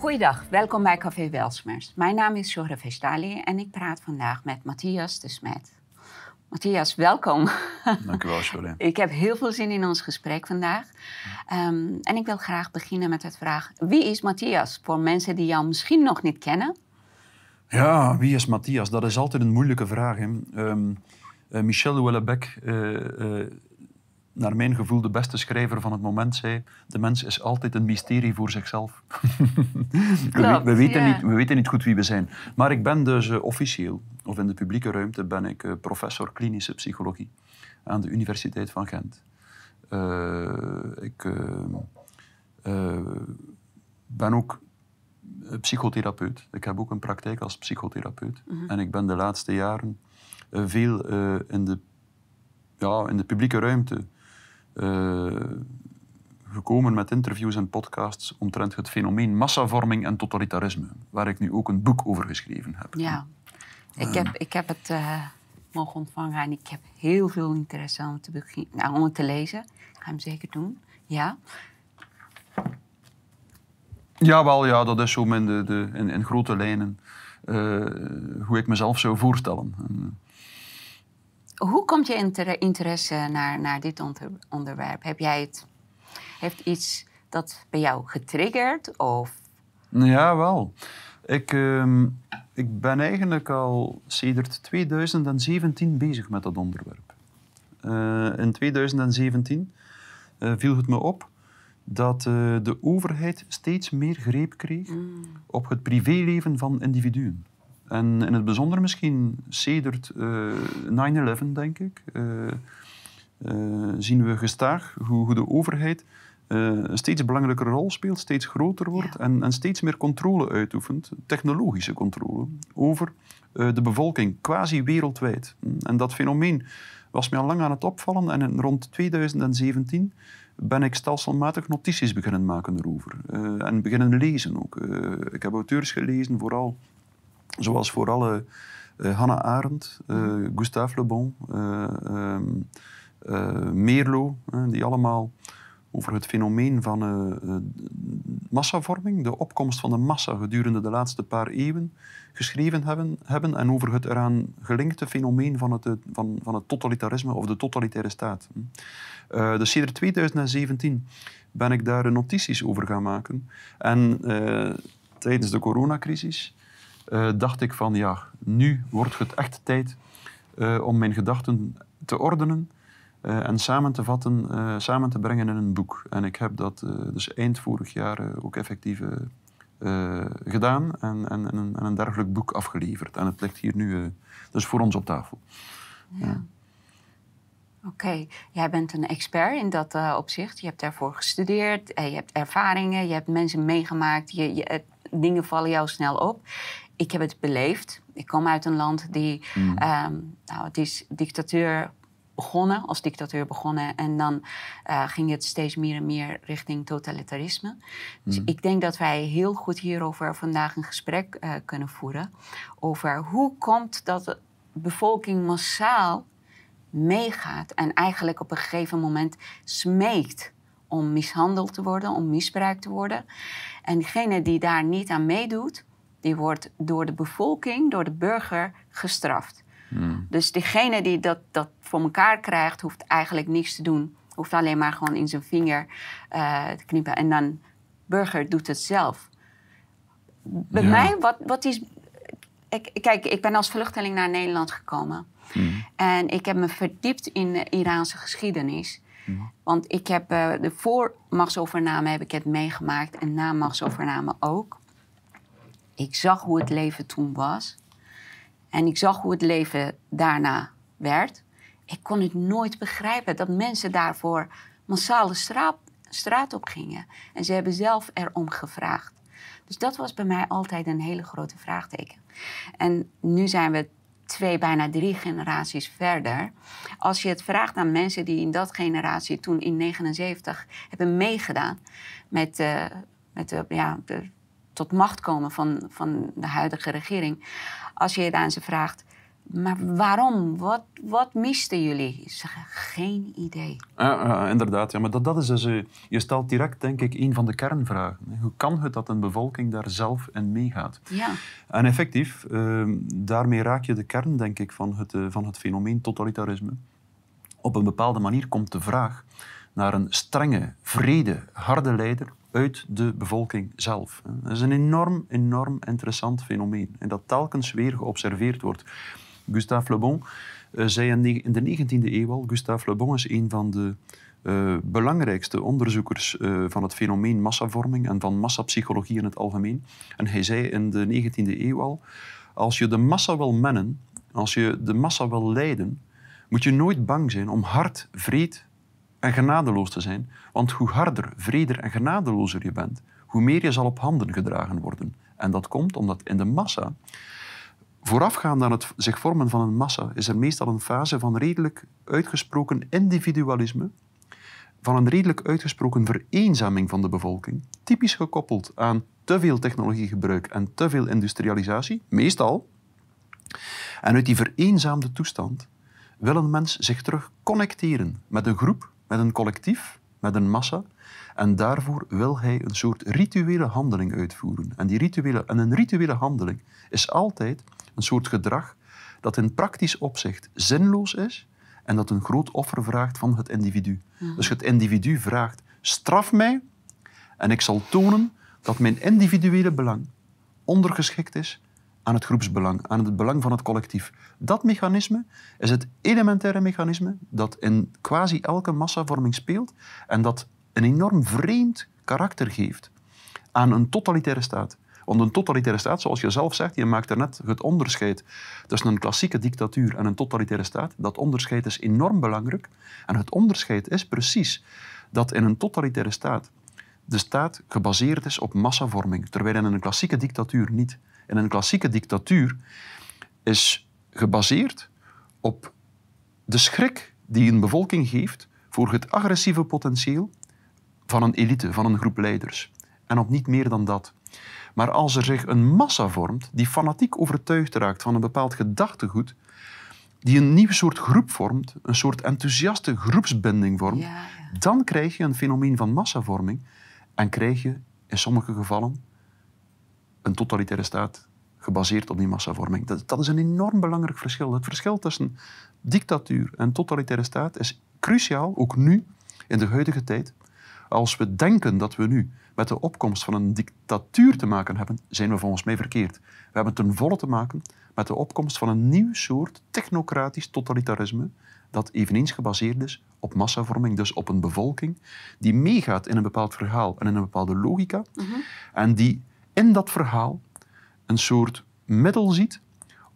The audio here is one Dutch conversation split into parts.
Goeiedag, welkom bij Café Welsmers. Mijn naam is Shora Vestali en ik praat vandaag met Matthias de Smet. Matthias, welkom. Dank u wel, Shora. ik heb heel veel zin in ons gesprek vandaag. Ehm, en ik wil graag beginnen met het vraag: wie is Matthias? Voor mensen die jou misschien nog niet kennen. Ja, wie is Matthias? Dat is altijd een moeilijke vraag. Hè. Um, uh, Michel Houellebecq, uh, uh, naar mijn gevoel de beste schrijver van het moment, zei: De mens is altijd een mysterie voor zichzelf. Klopt, we, we, weten ja. niet, we weten niet goed wie we zijn. Maar ik ben dus officieel, of in de publieke ruimte, ben ik professor klinische psychologie aan de Universiteit van Gent. ik ben ook psychotherapeut. Ik heb ook een praktijk als psychotherapeut. Mhm. En ik ben de laatste jaren veel in, de, ja, in de publieke ruimte gekomen met interviews en podcasts omtrent het fenomeen massavorming en totalitarisme, waar ik nu ook een boek over geschreven heb. Ja, ik heb, ik heb het mogen ontvangen en ik heb heel veel interesse om, te begin, nou, om het te lezen. Ik ga hem zeker doen, ja. Ja, wel, ja, dat is zo in, de, de, in, in grote lijnen uh, hoe ik mezelf zou voorstellen. En, hoe komt je inter interesse naar, naar dit onder, onderwerp? Heb jij het, heeft iets dat bij jou getriggerd? Of? Ja, wel. Ik, uh, ik ben eigenlijk al sedert 2017 bezig met dat onderwerp. Uh, in 2017 viel het me op dat uh, de overheid steeds meer greep kreeg mm. op het privéleven van individuen. En in het bijzonder misschien sedert uh, 9-11, denk ik, uh, zien we gestaag hoe, hoe de overheid eh, een steeds belangrijkere rol speelt, steeds groter wordt Ja. en, en steeds meer controle uitoefent, technologische controle, over eh, de bevolking, quasi wereldwijd. En dat fenomeen was mij al lang aan het opvallen en in rond 2017 ben ik stelselmatig notities beginnen maken erover. Uh, en beginnen lezen ook. Uh, ik heb auteurs gelezen, vooral, zoals vooral uh, Hannah Arendt, Gustave Le Bon, um, Meerlo, die allemaal over het fenomeen van massavorming, de opkomst van de massa gedurende de laatste paar eeuwen, geschreven hebben, hebben en over het eraan gelinkte fenomeen van het, van, van het totalitarisme of de totalitaire staat. Uh, dus sinds 2017 ben ik daar notities over gaan maken. En tijdens de coronacrisis uh, dacht ik van ja, nu wordt het echt tijd om mijn gedachten te ordenen en samen te vatten, samen te brengen in een boek. En ik heb dat dus eind vorig jaar ook effectief gedaan en, en, en, een, en, een, dergelijk boek afgeleverd. En het ligt hier nu dus voor ons op tafel. Ja. ja. Oké, okay. jij bent een expert in dat uh, opzicht. Je hebt daarvoor gestudeerd, je hebt ervaringen, je hebt mensen meegemaakt, je, je, dingen vallen jou snel op. Ik heb het beleefd. Ik kom uit een land die, mm. um, nou, het is dictatuur begonnen, als dictatuur begonnen. En dan uh, ging het steeds meer en meer richting totalitarisme. Dus Mm. ik denk dat wij heel goed hierover vandaag een gesprek uh, kunnen voeren. Over hoe komt dat de bevolking massaal meegaat en eigenlijk op een gegeven moment smeekt om mishandeld te worden, om misbruikt te worden. En diegene die daar niet aan meedoet, die wordt door de bevolking, door de burger gestraft. Mm. Dus diegene die dat, dat voor elkaar krijgt, hoeft eigenlijk niks te doen. Hoeft alleen maar gewoon in zijn vinger uh, te knippen. En dan burger doet het zelf. Bij Ja. mij, wat, wat is... Ik, kijk, ik ben als vluchteling naar Nederland gekomen. Mm. En ik heb me verdiept in de Iraanse geschiedenis. Mm. Want ik heb uh, de voor machtsovername heb ik het meegemaakt en na machtsovername ook. Ik zag hoe het leven toen was. En ik zag hoe het leven daarna werd. Ik kon het nooit begrijpen dat mensen daarvoor massale straat, straat op gingen. En ze hebben zelf erom gevraagd. Dus dat was bij mij altijd een hele grote vraagteken. En nu zijn we twee, bijna drie generaties verder. Als je het vraagt aan mensen die in dat generatie toen in 79 hebben meegedaan met, uh, met ja, de tot macht komen van, van de huidige regering. Als je het aan ze vraagt, maar waarom? Wat, wat misten jullie? Ze zeggen, geen idee. Ja, ja, inderdaad. Ja, maar dat, dat is dus, eh, je stelt direct, denk ik, een van de kernvragen. Hoe kan het dat een bevolking daar zelf in meegaat? Ja, En effectief, eh, daarmee raak je de kern, denk ik, van het, eh, van het fenomeen totalitarisme. Op een bepaalde manier komt de vraag naar een strenge, vrede, harde leider uit de bevolking zelf. Dat is een enorm, enorm interessant fenomeen en dat telkens weer geobserveerd wordt. Gustave Le Bon eh, zei in de 19e eeuw al, Gustave Le Bon is een van de eh, belangrijkste onderzoekers eh, van het fenomeen massavorming en van massapsychologie in het algemeen. En hij zei in de 19e eeuw al, als je de massa wil mennen, als je de massa wil leiden, moet je nooit bang zijn om hard, vreed en genadeloos te zijn. Want hoe harder, vreder en genadelozer je bent, hoe meer je zal op handen gedragen worden. En dat komt omdat in de massa, voorafgaand aan het zich vormen van een massa, is er meestal een fase van redelijk uitgesproken individualisme, van een redelijk uitgesproken vereenzaming van de bevolking, typisch gekoppeld aan te veel technologiegebruik en te veel industrialisatie, meestal. En uit die vereenzaamde toestand wil een mens zich terug connecteren met een groep, met een collectief, met een massa. En daarvoor wil hij een soort rituele handeling uitvoeren. En, die rituele, en een rituele handeling is altijd een soort gedrag dat in praktisch opzicht zinloos is en dat een groot offer vraagt van het individu. Dus het individu vraagt, straf mij en ik zal tonen dat mijn individuele belang ondergeschikt is aan het groepsbelang, aan het belang van het collectief. Dat mechanisme is het elementaire mechanisme dat in quasi elke massavorming speelt en dat een enorm vreemd karakter geeft aan een totalitaire staat. Want een totalitaire staat, zoals je zelf zegt, je maakt er net het onderscheid tussen een klassieke dictatuur en een totalitaire staat. Dat onderscheid is enorm belangrijk. En het onderscheid is precies dat in een totalitaire staat de staat gebaseerd is op massavorming, terwijl in een klassieke dictatuur niet. In een klassieke dictatuur is gebaseerd op de schrik die een bevolking geeft voor het agressieve potentieel van een elite, van een groep leiders. En op niet meer dan dat. Maar als er zich een massa vormt die fanatiek overtuigd raakt van een bepaald gedachtegoed, die een nieuw soort groep vormt, een soort enthousiaste groepsbinding vormt, ja, ja. dan krijg je een fenomeen van massavorming en krijg je in sommige gevallen een totalitaire staat gebaseerd op die massavorming. Dat, dat is een enorm belangrijk verschil. Het verschil tussen dictatuur en totalitaire staat is cruciaal, ook nu, in de huidige tijd. Als we denken dat we nu met de opkomst van een dictatuur te maken hebben, zijn we volgens mij verkeerd. We hebben ten volle te maken met de opkomst van een nieuw soort technocratisch totalitarisme dat eveneens gebaseerd is op massavorming, dus op een bevolking die meegaat in een bepaald verhaal en in een bepaalde logica en die in dat verhaal een soort middel ziet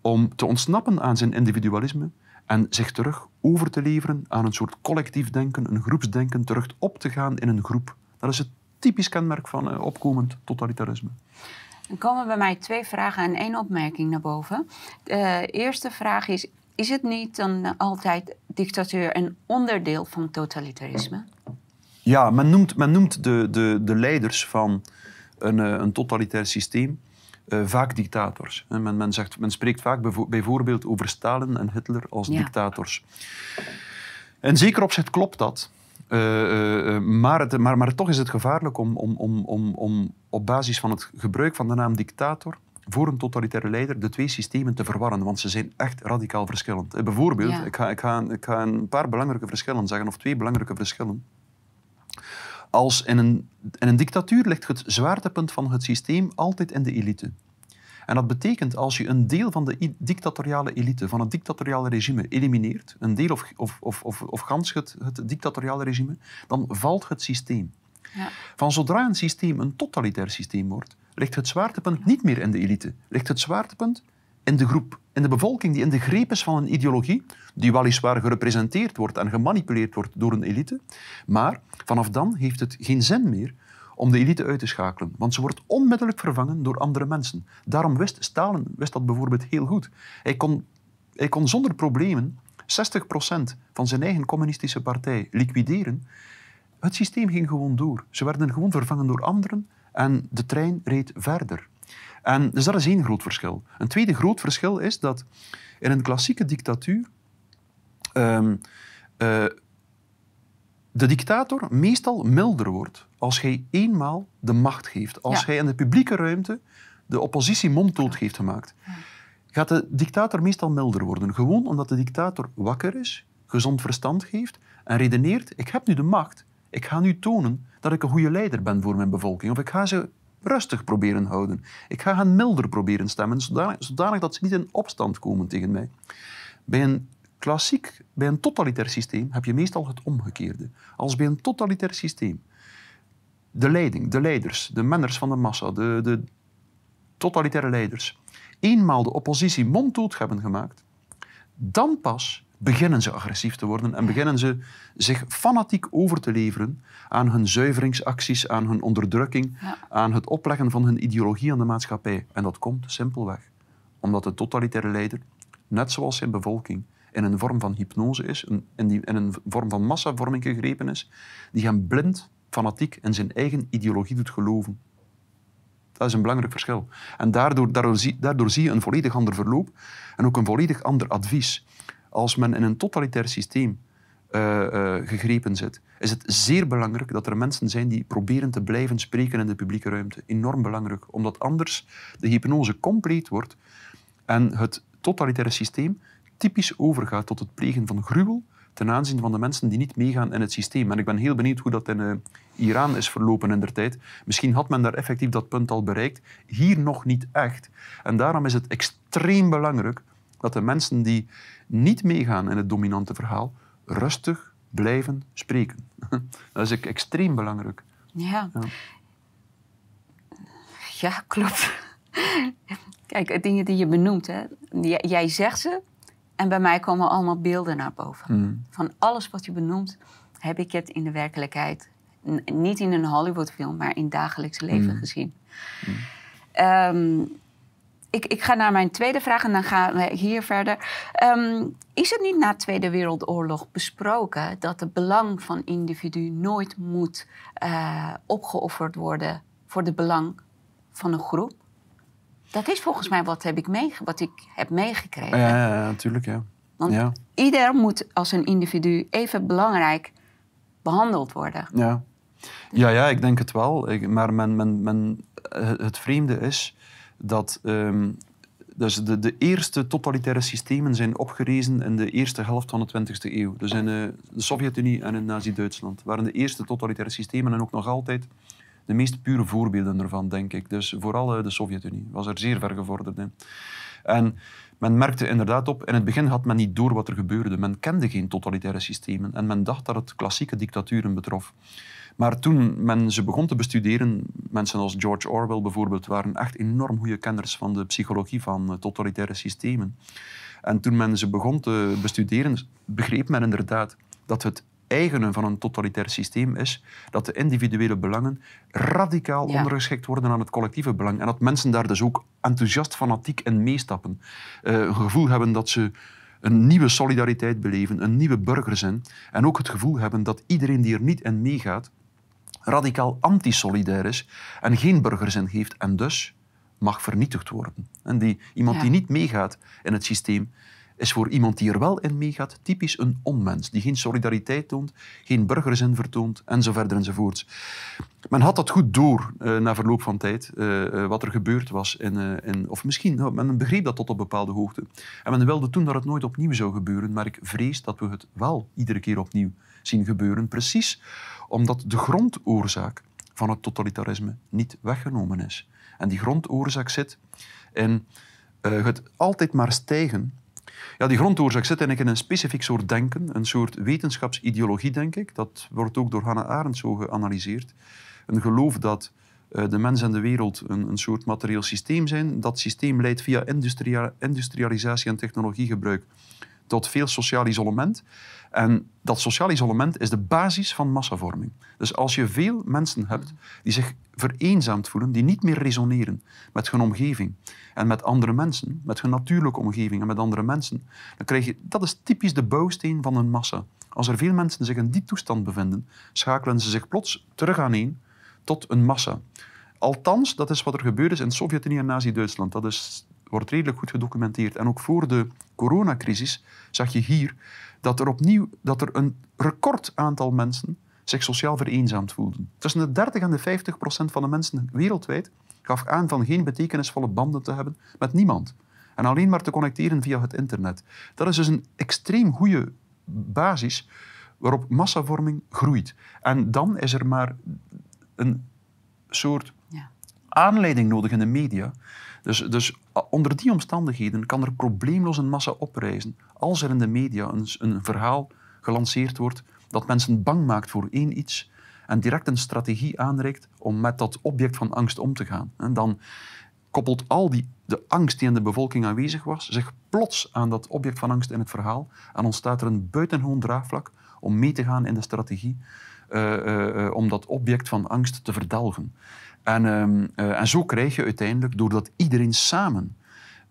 om te ontsnappen aan zijn individualisme en zich terug over te leveren aan een soort collectief denken, een groepsdenken, terug op te gaan in een groep. Dat is het typisch kenmerk van eh, opkomend totalitarisme. Dan komen bij mij twee vragen en één opmerking naar boven. De eerste vraag is: is het niet dan altijd dictatuur een onderdeel van totalitarisme? Ja, men noemt, men noemt de, de, de leiders van een, eh, een totalitair systeem eh, vaak dictators. En Men, men, zegt, men spreekt vaak bijvo- bijvoorbeeld over Stalin en Hitler als Ja. dictators. In zeker opzicht klopt dat. Eh, maar, het, maar, maar toch is het gevaarlijk om, om, om, om, om op basis van het gebruik van de naam dictator voor een totalitaire leider de twee systemen te verwarren, want ze zijn echt radicaal verschillend. Bijvoorbeeld, Ja. ik, ga, ik, ga, ik ga een paar belangrijke verschillen zeggen, of twee belangrijke verschillen. Als in een, in een dictatuur ligt het zwaartepunt van het systeem altijd in de elite. En dat betekent als je een deel van de dictatoriale elite, van het dictatoriale regime, elimineert, een deel of, of, of, of, of gans het, het dictatoriale regime, dan valt het systeem. Ja. Van zodra een systeem een totalitair systeem wordt, ligt het zwaartepunt niet meer in de elite. Ligt het zwaartepunt in de groep, in de bevolking die in de greep is van een ideologie, die weliswaar gerepresenteerd wordt en gemanipuleerd wordt door een elite. Maar vanaf dan heeft het geen zin meer om de elite uit te schakelen, want ze wordt onmiddellijk vervangen door andere mensen. Daarom wist Stalin wist dat bijvoorbeeld heel goed. Hij kon, hij kon zonder problemen 60% van zijn eigen communistische partij liquideren het systeem ging gewoon door. Ze werden gewoon vervangen door anderen en de trein reed verder. En dus dat is één groot verschil. Een tweede groot verschil is dat In een klassieke dictatuur ehm, eh, de dictator meestal milder wordt als hij eenmaal de macht geeft. Als Ja. hij in de publieke ruimte de oppositie monddood heeft gemaakt. Gaat de dictator meestal milder worden. Gewoon omdat de dictator wakker is, gezond verstand heeft en redeneert, ik heb nu de macht, ik ga nu tonen dat ik een goede leider ben voor mijn bevolking. Of ik ga ze rustig proberen houden. Ik ga hen milder proberen stemmen, zodanig, dat ze niet in opstand komen tegen mij. Bij een klassiek, bij een totalitair systeem heb je meestal het omgekeerde. Als bij een totalitair systeem de leiding, de leiders, de menners van de massa, de, de totalitaire leiders, eenmaal de oppositie monddood hebben gemaakt, dan pas beginnen ze agressief te worden en beginnen ze zich fanatiek over te leveren aan hun zuiveringsacties, aan hun onderdrukking, Ja. aan het opleggen van hun ideologie aan de maatschappij. En dat komt simpelweg omdat de totalitaire leider, net zoals zijn bevolking, in een vorm van hypnose is, een- in, die, in een vorm van massavorming gegrepen is, die hem blind, fanatiek in zijn eigen ideologie doet geloven. Dat is een belangrijk verschil. En daardoor, daardoor, zie, daardoor zie je een volledig ander verloop en ook een volledig ander advies. Als men in een totalitair systeem eh, eh, gegrepen zit, is het zeer belangrijk dat er mensen zijn die proberen te blijven spreken in de publieke ruimte. Enorm belangrijk, omdat anders de hypnose compleet wordt en het totalitaire systeem typisch overgaat tot het plegen van gruwel ten aanzien van de mensen die niet meegaan in het systeem. En ik ben heel benieuwd hoe dat in eh, Iran is verlopen in der tijd. Misschien had men daar effectief dat punt al bereikt. Hier nog niet echt. En daarom is het extreem belangrijk dat de mensen die niet meegaan in het dominante verhaal rustig blijven spreken. Dat is extreem belangrijk. Ja. Ja. Ja, klopt. Kijk, de dingen die je benoemt, hè. Jij zegt ze en bij mij komen allemaal beelden naar boven. Mm. Van alles wat je benoemt, heb ik het in de werkelijkheid, n- niet in een Hollywoodfilm, maar in dagelijks leven Mm. gezien. Ehm, ik, ik ga naar mijn tweede vraag en dan gaan we hier verder. Ehm, is het niet na de Tweede Wereldoorlog besproken dat het belang van individu nooit moet eh, opgeofferd worden voor het belang van een groep? Dat is volgens mij wat, heb ik, meege- wat ik heb meegekregen. Ja, ja, ja, natuurlijk. Ja. Want Ja. ieder moet als een individu even belangrijk behandeld worden. Ja. Ja, ja, ik denk het wel. Ik- maar men, men, men, het vreemde is dat ehm, dus de, de eerste totalitaire systemen zijn opgerezen in de eerste helft van de 20e eeuw. Dus in eh, de Sovjet-Unie en in Nazi-Duitsland waren de eerste totalitaire systemen en ook nog altijd de meest pure voorbeelden ervan, denk ik. Dus vooral eh, de Sovjet-Unie was er zeer ver gevorderd in. En men merkte inderdaad op, in het begin had men niet door wat er gebeurde. Men kende geen totalitaire systemen en men dacht dat het klassieke dictaturen betrof. Maar toen men ze begon te bestuderen, mensen als George Orwell bijvoorbeeld, waren echt enorm goede kenners van de psychologie van eh, totalitaire systemen. En toen men ze begon te bestuderen, begreep men inderdaad dat het eigene van een totalitair systeem is dat de individuele belangen radicaal Ja. ondergeschikt worden aan het collectieve belang. En dat mensen daar dus ook enthousiast fanatiek in meestappen. Eh, een gevoel hebben dat ze een nieuwe solidariteit beleven, een nieuwe burgerzin. En ook het gevoel hebben dat iedereen die er niet in meegaat, radicaal antisolidair is en geen burgerzin heeft en dus mag vernietigd worden. En die, iemand Ja. die niet meegaat in het systeem is voor iemand die er wel in meegaat typisch een onmens, die geen solidariteit toont, geen burgerzin vertoont en zo verder enzovoorts. Men had dat goed door eh, na verloop van tijd, eh, eh, wat er gebeurd was. In, in, of misschien, nou, men begreep dat tot op bepaalde hoogte. En men wilde toen dat het nooit opnieuw zou gebeuren, maar ik vrees dat we het wel iedere keer opnieuw zien gebeuren. Precies omdat de grondoorzaak van het totalitarisme niet weggenomen is. En die grondoorzaak zit in eh, het altijd maar stijgen. Ja, die grondoorzaak zit eigenlijk in een specifiek soort denken, een soort wetenschapsideologie, denk ik. Dat wordt ook door Hannah Arendt zo geanalyseerd. Een geloof dat eh, de mens en de wereld een, een soort materieel systeem zijn. Dat systeem leidt via industria- industrialisatie en technologiegebruik tot veel sociaal isolement. En dat sociaal isolement is de basis van massavorming. Dus als je veel mensen hebt die zich vereenzaamd voelen, die niet meer resoneren met hun omgeving en met andere mensen, met hun natuurlijke omgeving en met andere mensen, dan krijg je, dat is typisch de bouwsteen van een massa. Als er veel mensen zich in die toestand bevinden, schakelen ze zich plots terug aaneen tot een massa. Althans, dat is wat er gebeurd is in Sovjet-Unie en Nazi-Duitsland. Dat is wordt redelijk goed gedocumenteerd. En ook voor de coronacrisis zag je hier dat er opnieuw dat er een record aantal mensen zich sociaal vereenzaamd voelden. Tussen de 30 en de 50 procent van de mensen wereldwijd gaf aan van geen betekenisvolle banden te hebben met niemand. En alleen maar te connecteren via het internet. Dat is dus een extreem goede basis waarop massavorming groeit. En dan is er maar een soort Ja. aanleiding nodig in de media. Dus, dus onder die omstandigheden kan er probleemloos een massa oprijzen als er in de media een, een verhaal gelanceerd wordt dat mensen bang maakt voor één iets en direct een strategie aanreikt om met dat object van angst om te gaan. En dan koppelt al die, de angst die in de bevolking aanwezig was zich plots aan dat object van angst in het verhaal en ontstaat er een buitengewoon draagvlak om mee te gaan in de strategie eh, eh, eh, om dat object van angst te verdelgen. En, ehm, eh, en zo krijg je uiteindelijk, doordat iedereen samen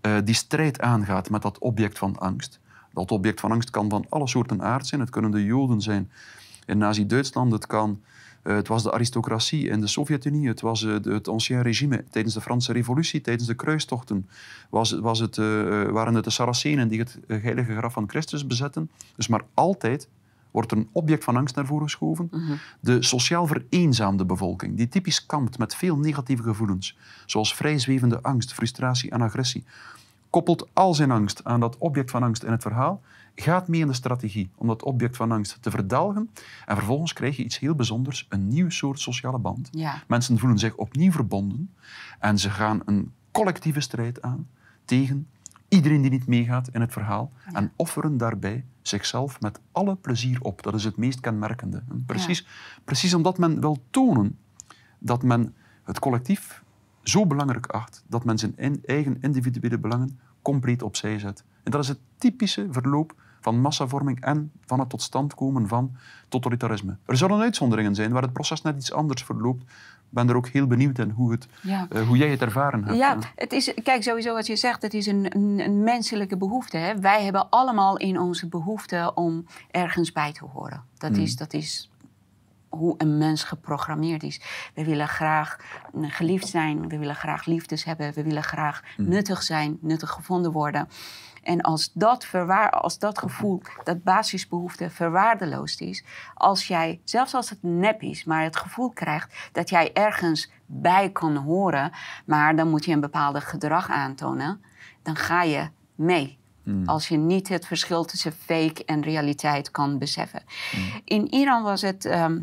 eh, die strijd aangaat met dat object van angst. Dat object van angst kan van alle soorten aard zijn. Het kunnen de Joden zijn in Nazi-Duitsland, het, kan, eh, het was de aristocratie in de Sovjet-Unie, het was het ancien regime tijdens de Franse Revolutie, tijdens de kruistochten, was, was het, waren het de Saracenen die het heilige graf van Christus bezetten. Dus maar altijd wordt er een object van angst naar voren geschoven. De sociaal vereenzaamde bevolking, die typisch kampt met veel negatieve gevoelens, zoals vrijzwevende angst, frustratie en agressie, koppelt al zijn angst aan dat object van angst in het verhaal, gaat mee in de strategie om dat object van angst te verdelgen en vervolgens krijg je iets heel bijzonders, een nieuw soort sociale band. Ja. Mensen voelen zich opnieuw verbonden en ze gaan een collectieve strijd aan tegen iedereen die niet meegaat in het verhaal en offeren daarbij zichzelf met alle plezier op. Dat is het meest kenmerkende. Precies, precies omdat men wil tonen dat men het collectief zo belangrijk acht dat men zijn in- eigen individuele belangen compleet opzij zet. En dat is het typische verloop van massavorming en van het tot stand komen van totalitarisme. Er zullen uitzonderingen zijn waar het proces net iets anders verloopt. Ik ben er ook heel benieuwd in hoe, het, Ja. eh, hoe jij het ervaren hebt. Ja, het is, kijk, sowieso wat je zegt, het is een, een, een menselijke behoefte. Hè? Wij hebben allemaal in onze behoefte om ergens bij te horen. Dat, is, dat is hoe een mens geprogrammeerd is. We willen graag mm, geliefd zijn, we willen graag liefdes hebben, we willen graag nuttig zijn, nuttig gevonden worden. En als dat, verwaar, als dat gevoel, dat basisbehoefte verwaardeloosd is, als jij, zelfs als het nep is, maar het gevoel krijgt dat jij ergens bij kan horen, maar dan moet je een bepaalde gedrag aantonen, dan ga je mee. Als je niet het verschil tussen fake en realiteit kan beseffen. In Iran was het. ehm,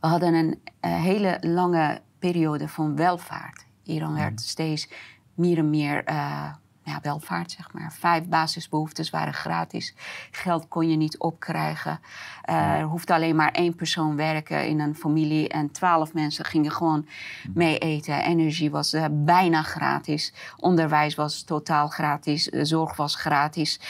we hadden een eh, hele lange periode van welvaart. Iran werd steeds meer en meer eh, ja, welvaart, zeg maar. Vijf basisbehoeftes waren gratis. Geld kon je niet opkrijgen. Eh, er hoefde alleen maar één persoon werken in een familie. En twaalf mensen gingen gewoon mee eten. Energie was eh, bijna gratis. Onderwijs was totaal gratis. Eh, zorg was gratis.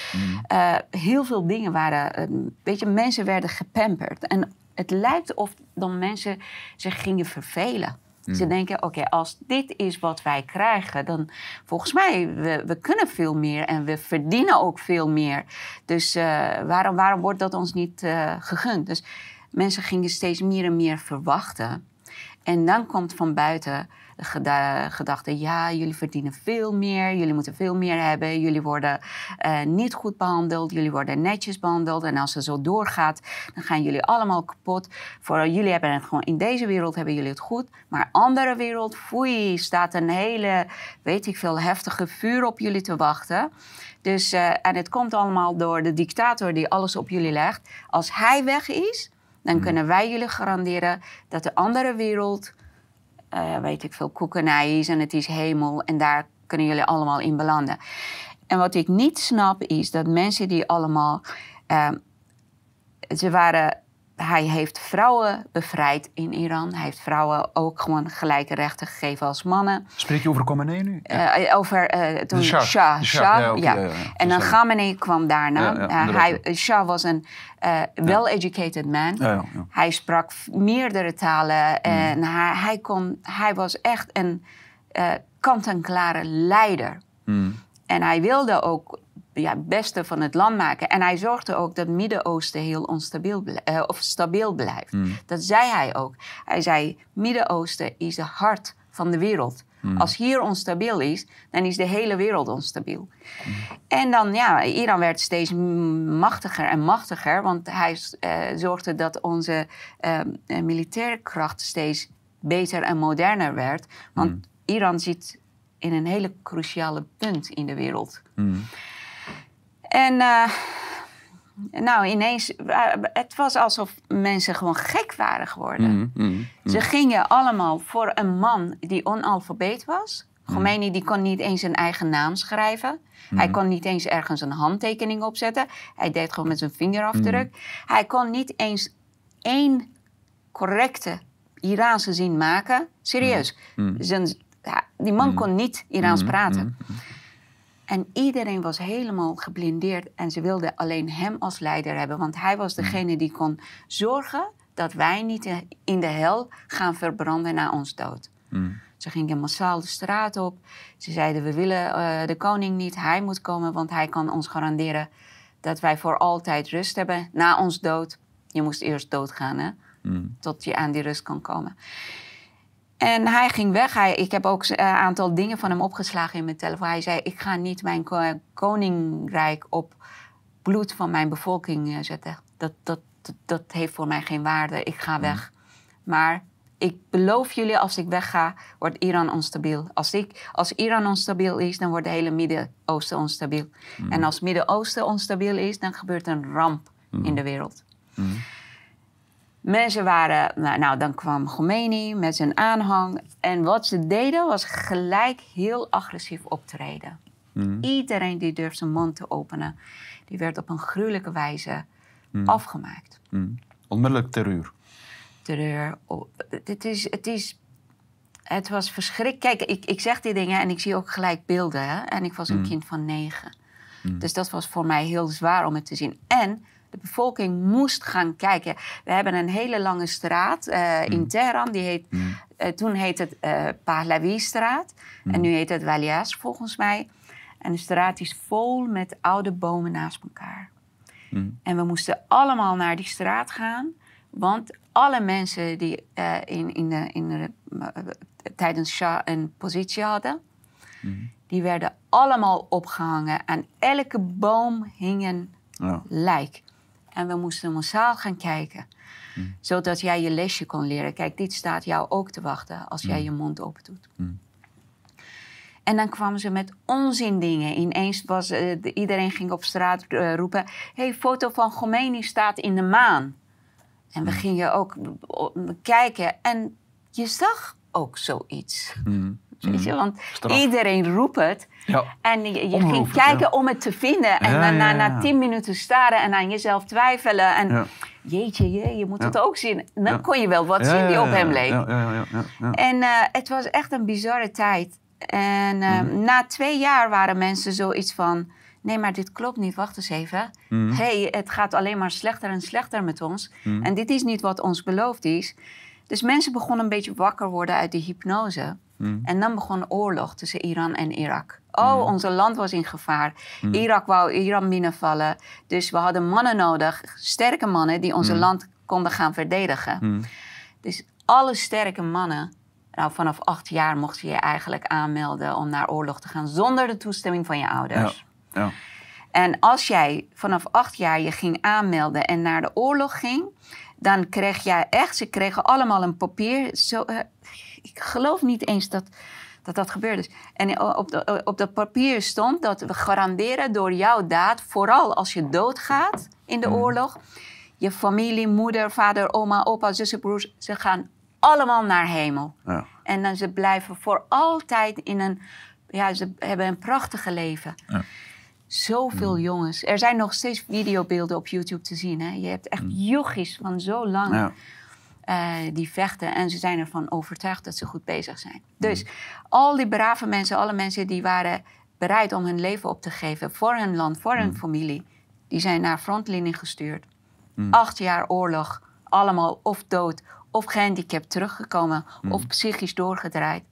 Eh, heel veel dingen waren... eh, weet je, mensen werden gepamperd. En het lijkt of dan mensen zich gingen vervelen. Ze denken, oké, als dit is wat wij krijgen, dan volgens mij, we, we kunnen veel meer en we verdienen ook veel meer. Dus eh, waarom, waarom wordt dat ons niet eh, gegund? Dus mensen gingen steeds meer en meer verwachten. En dan komt van buiten de geda- gedachte: ja, jullie verdienen veel meer, jullie moeten veel meer hebben, jullie worden eh, niet goed behandeld, jullie worden netjes behandeld. En als het zo doorgaat, dan gaan jullie allemaal kapot. Voor jullie hebben het gewoon in deze wereld hebben jullie het goed, maar andere wereld, foei, staat een hele, weet ik veel, heftige vuur op jullie te wachten. Dus, eh, en het komt allemaal door de dictator die alles op jullie legt. Als hij weg is, dan kunnen wij jullie garanderen dat de andere wereld, eh, weet ik veel, koekenij is en het is hemel en daar kunnen jullie allemaal in belanden. En wat ik niet snap is dat mensen die allemaal, eh, ze waren, hij heeft vrouwen bevrijd in Iran. Hij heeft vrouwen ook gewoon gelijke rechten gegeven als mannen. Spreek je over Khomeini nu? Eh, over eh, toen Shah. Shah. De Shah, Shah, ja. En dan. Khamenei kwam daarna. Eh, hij. Shah was een eh, well-educated man. Hij sprak meerdere talen en hij, hij, kon, hij was echt een eh, kant-en-klare leider. Hmm. En hij wilde ook ja, het beste van het land maken. En hij zorgde ook dat het Midden-Oosten heel onstabiel eh, of stabiel blijft. Dat zei hij ook. Hij zei: Midden-Oosten is de hart van de wereld. Als hier onstabiel is, dan is de hele wereld onstabiel. En dan, ja, Iran werd steeds machtiger en machtiger, want hij eh, zorgde dat onze eh, militaire kracht steeds beter en moderner werd. Want Iran zit in een hele cruciale punt in de wereld. En eh, nou, ineens, eh, het was alsof mensen gewoon gek waren geworden. Ze gingen allemaal voor een man die onalfabeet was. Khomeini die kon niet eens zijn eigen naam schrijven. Hij kon niet eens ergens een handtekening opzetten. Hij deed gewoon met zijn vingerafdruk. Hij kon niet eens één correcte Iraanse zin maken. Serieus. Zijn, die man kon niet Iraans praten. En iedereen was helemaal geblindeerd en ze wilden alleen hem als leider hebben. Want hij was degene die kon zorgen dat wij niet in de hel gaan verbranden na ons dood. Ze gingen massaal de straat op. Ze zeiden, we willen eh, de koning niet. Hij moet komen, want hij kan ons garanderen dat wij voor altijd rust hebben na ons dood. Je moest eerst doodgaan, hè? Tot je aan die rust kan komen. En hij ging weg. Hij, ik heb ook een aantal dingen van hem opgeslagen in mijn telefoon. Hij zei: Ik ga niet mijn koninkrijk op bloed van mijn bevolking eh, zetten. Dat, dat, dat, dat heeft voor mij geen waarde. Ik ga weg. Maar ik beloof jullie, als ik wegga, wordt Iran onstabiel. Als, ik, als Iran onstabiel is, dan wordt het hele Midden-Oosten onstabiel. En als Midden-Oosten onstabiel is, dan gebeurt een ramp in de wereld. Mensen waren, nou, nou, dan kwam Khomeini met zijn aanhang. En wat ze deden was gelijk heel agressief optreden. Iedereen die durfde zijn mond te openen, die werd op een gruwelijke wijze afgemaakt. Onmiddellijk terreur. Terreur. Oh, het, is, het, is, het was verschrikkelijk. Kijk, ik, ik zeg die dingen en ik zie ook gelijk beelden. Hè? En ik was een kind van negen. Dus dat was voor mij heel zwaar om het te zien. En de bevolking moest gaan kijken. We hebben een hele lange straat uh, in Teheran. Die heet, uh, toen heette het uh, Pahlavi-straat. En nu heet het Walias volgens mij. En de straat is vol met oude bomen naast elkaar. En we moesten allemaal naar die straat gaan. Want alle mensen die in, in de, in de, tijdens Shah een positie hadden... die werden allemaal opgehangen. Aan elke boom hing een ja. lijk. En we moesten massaal gaan kijken. Mm. Zodat jij je lesje kon leren. Kijk, dit staat jou ook te wachten als jij je mond open doet. Mm. En dan kwamen ze met onzin dingen. Ineens was uh, iedereen ging op straat uh, roepen: hey, foto van Khomeini staat in de maan. En we gingen ook kijken en je zag ook zoiets. Weet je, want Straf. iedereen roept het. Ja. En je, je ging kijken ja. om het te vinden. En ja, na, na, tien minuten staren en aan jezelf twijfelen. En jeetje, je, je moet het ook zien. Dan kon je wel wat zien die op hem leek. En uh, het was echt een bizarre tijd. En uh, mm. na twee jaar waren mensen zoiets van... Nee, maar dit klopt niet. Wacht eens even. Mm. hey, het gaat alleen maar slechter en slechter met ons. Mm. En dit is niet wat ons beloofd is. Dus mensen begonnen een beetje wakker worden uit de hypnose. Hmm. En dan begon oorlog tussen Iran en Irak. Oh, hmm. onze land was in gevaar. Hmm. Irak wou Iran binnenvallen. Dus we hadden mannen nodig, sterke mannen, die onze land konden gaan verdedigen. Dus alle sterke mannen, nou vanaf acht jaar mocht je je eigenlijk aanmelden om naar oorlog te gaan zonder de toestemming van je ouders. Ja. Ja. En als jij vanaf acht jaar je ging aanmelden en naar de oorlog ging, dan kreeg jij echt, ze kregen allemaal een papier. Zo, uh, ik geloof niet eens dat dat, dat gebeurd is. En op, de, op dat papier stond dat we garanderen door jouw daad, vooral als je doodgaat in de mm. oorlog, je familie, moeder, vader, oma, opa, zussen, broers, ze gaan allemaal naar hemel. Ja. En dan ze blijven voor altijd in een, ja, ze hebben een prachtige leven. Ja. Zoveel mm. jongens. Er zijn nog steeds videobeelden op YouTube te zien. Hè? Je hebt echt mm. jochies van zo lang. Uh, die vechten en ze zijn ervan overtuigd dat ze goed bezig zijn. Dus mm. al die brave mensen, alle mensen die waren bereid om hun leven op te geven voor hun land, voor hun familie, die zijn naar frontlinie gestuurd. Acht jaar oorlog, allemaal of dood of gehandicapt teruggekomen of psychisch doorgedraaid.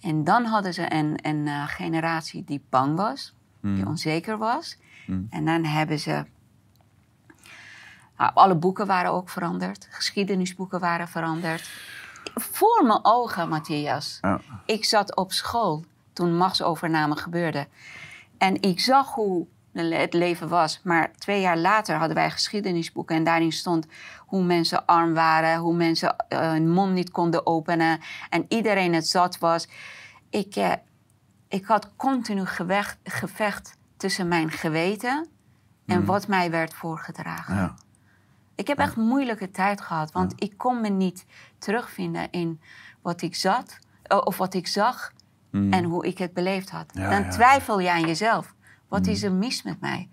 En dan hadden ze een, een uh, generatie die bang was, die Mm. onzeker was. En dan hebben ze. Nou, alle boeken waren ook veranderd, geschiedenisboeken waren veranderd. voor mijn ogen, Matthias. Ja. Ik zat op school toen machtsovername gebeurde. En ik zag hoe het leven was. Maar twee jaar later hadden wij geschiedenisboeken. En daarin stond hoe mensen arm waren, hoe mensen eh, hun mond niet konden openen. En iedereen het zat was. Ik, eh, ik had continu gevecht, gevecht tussen mijn geweten en wat mij werd voorgedragen. Ja. Ik heb echt moeilijke tijd gehad, want ik kon me niet terugvinden in wat ik zat of wat ik zag en hoe ik het beleefd had. Ja, Dan ja, twijfel je aan jezelf. Wat is er mis met mij?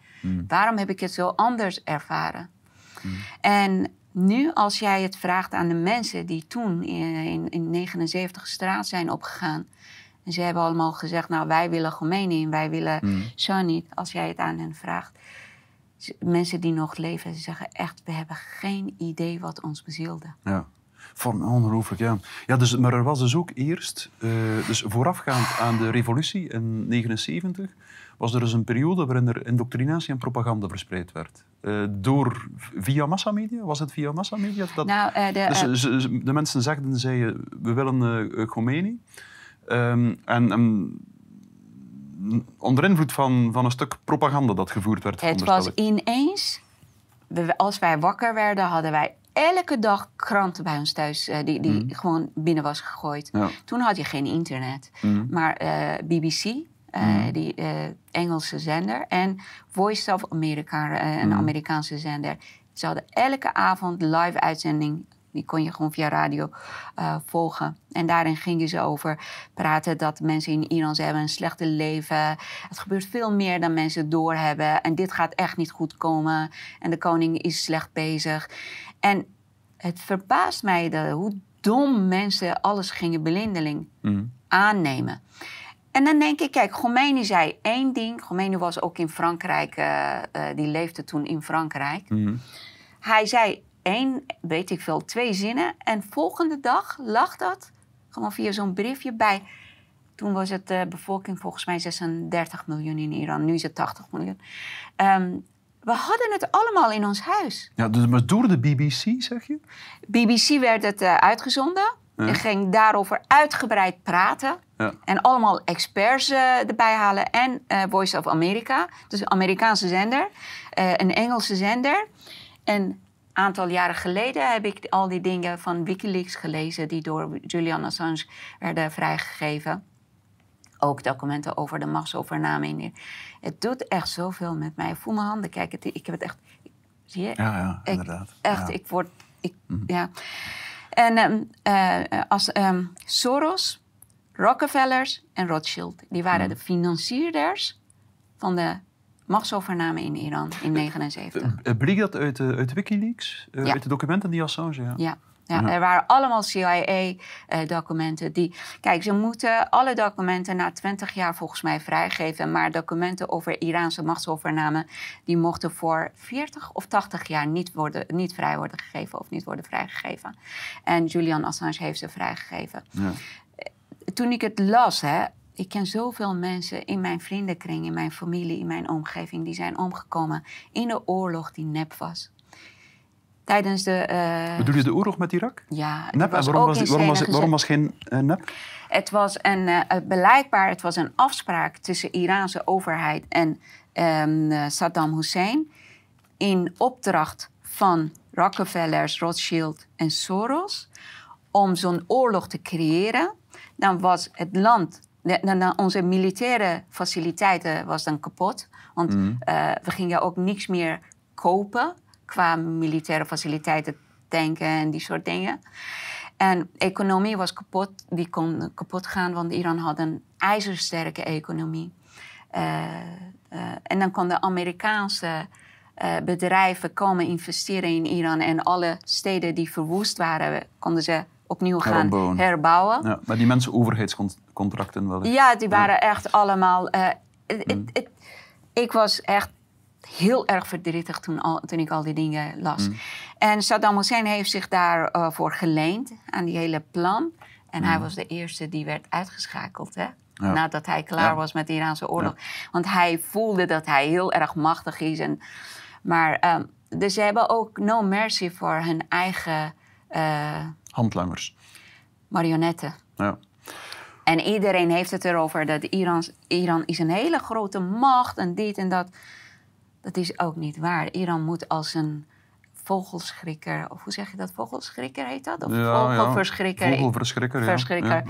Waarom heb ik het zo anders ervaren? En nu, als jij het vraagt aan de mensen die toen in, in, in 79 straat zijn opgegaan. En ze hebben allemaal gezegd, nou wij willen Khomeini en wij willen Shani. Als jij het aan hen vraagt. Mensen die nog leven, ze zeggen echt, we hebben geen idee wat ons bezielde. Ja. Van, ongelooflijk, ja. ja dus, maar er was dus ook eerst, eh, dus voorafgaand aan de revolutie in 79, was er dus een periode waarin er indoctrinatie en propaganda verspreid werd. Eh, door, via massamedia? Was het via massamedia? Dat, Nou, eh, de, dus de mensen zegden, zeiden, we willen Khomeini. Ehm, en onder invloed van, van een stuk propaganda dat gevoerd werd. Het was ineens, we- als wij wakker werden, hadden wij elke dag kranten bij ons thuis eh, die, die gewoon binnen was gegooid. Ja. Toen had je geen internet, Mhm. maar eh, BBC, eh, die eh, Engelse zender, en Voice of America, een Amerikaanse zender. Ze hadden elke avond live uitzending. Die kon je gewoon via radio eh, volgen. En daarin gingen ze over praten dat mensen in Iran ze hebben een slechte leven. Het gebeurt veel meer dan mensen doorhebben. En dit gaat echt niet goed komen. En de koning is slecht bezig. En het verbaast mij de, hoe dom mensen alles gingen blindeling Mhm. aannemen. En dan denk ik, kijk, Khomeini zei één ding. Khomeini was ook in Frankrijk, eh, eh, die leefde toen in Frankrijk. Mhm. Hij zei één, weet ik veel, twee zinnen. En volgende dag lag dat gewoon via zo'n briefje bij. Toen was het de bevolking volgens mij 36 miljoen in Iran. Nu is het 80 miljoen. Ehm, we hadden het allemaal in ons huis. Ja, dus, maar door de BBC, zeg je? BBC werd het eh, uitgezonden. En ging daarover uitgebreid praten. Ja. En allemaal experts eh, erbij halen. En eh, Voice of America, dus een Amerikaanse zender. eh, een Engelse zender. En aantal jaren geleden heb ik al die dingen van Wikileaks gelezen... die door Julian Assange werden vrijgegeven. Ook documenten over de machtsovername. in- Het doet echt zoveel met mij. Ik voel mijn handen, kijk, het, ik heb het echt... Zie je? Ja, ja, Ik- inderdaad. Echt, Ja. Mhm. ik word. Ik, ja. En ehm, eh, als ehm, Soros, Rockefellers en Rothschild, die waren Mhm. de financierders van de machtsovername in Iran in 79. Eh, Bleek dat uit, de- uit Wikileaks? Eh, Ja. Uit de documenten die Assange... Ja. Ja. Ja, er waren allemaal CIA-documenten die... Kijk, ze moeten alle documenten na 20 jaar volgens mij vrijgeven. Maar documenten over Iraanse machtsovername... die mochten voor 40 of 80 jaar niet, worden, niet vrij worden gegeven... of niet worden vrijgegeven. En Julian Assange heeft ze vrijgegeven. Ja. Toen ik het las, hè, ik ken zoveel mensen in mijn vriendenkring, in mijn familie, in mijn omgeving, die zijn omgekomen in de oorlog die nep was. Tijdens de. eh, Bedoel je de oorlog met Irak? ja? En waarom was, in waarom, was, waarom was geen eh, nep? Het was een, het blijkbaar het was een afspraak tussen de Iraanse overheid en ehm, eh, Saddam Hussein. In opdracht van Rockefellers, Rothschild en Soros. Om zo'n oorlog te creëren. Dan was het land, onze militaire faciliteiten was dan kapot. Want eh, we gingen ook niks meer kopen qua militaire faciliteiten, tanken en die soort dingen. En economie was kapot, die kon kapot gaan, want Iran had een ijzersterke economie. Eh, eh, en dan konden Amerikaanse bedrijven komen investeren in Iran en alle steden die verwoest waren, konden ze opnieuw gaan herbouwen. Ja, maar die mensen overheidscontracten wel. Ja, die waren echt allemaal. eh, het- ik was echt heel erg verdrietig toen, al, toen ik al die dingen las. En Saddam Hussein heeft zich daarvoor voor geleend aan die hele plan. En hij was de eerste die werd uitgeschakeld. Hè? Ja. Nadat hij klaar Ja. was met de Iraanse oorlog. Want hij voelde dat hij heel erg machtig is. En, maar ehm, dus ze hebben ook no mercy voor hun eigen. eh, Handlangers. marionetten. Ja. En iedereen heeft het erover dat Iran, Iran is een hele grote macht en dit en dat. Dat is ook niet waar. Iran moet als een vogelschrikker, of hoe zeg je dat? Vogelschrikker heet dat? Of Ja, ja. vogelverschrikker Vogelverschrikker, ja. verschrikker. Ja,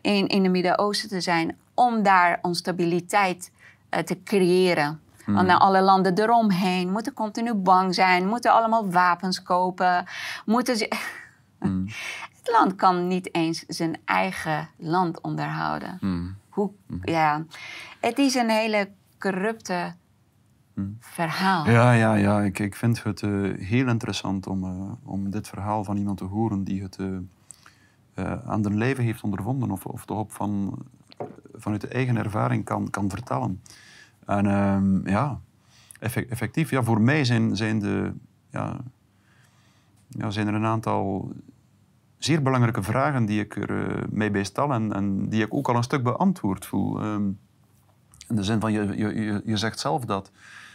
in, in het Midden-Oosten te zijn om daar onstabiliteit eh, te creëren. Hmm. Want alle landen eromheen moeten continu bang zijn, moeten allemaal wapens kopen. Moeten ze... Hmm. Het land kan niet eens zijn eigen land onderhouden. Hmm. Hoe, ja. Het is een hele corrupte verhaal. Ja, ja, ja. Ik, ik vind het eh, heel interessant om, eh, om dit verhaal van iemand te horen die het eh, aan de lijve heeft ondervonden of, of toch op van, vanuit de eigen ervaring kan, kan vertellen. En ehm, ja, effe- effectief, ja, voor mij zijn, zijn, de, ja, ja, zijn er een aantal zeer belangrijke vragen die ik er eh, mij bij stel en, en die ik ook al een stuk beantwoord voel. Ehm, in de zin van, je, je, je, zegt zelf dat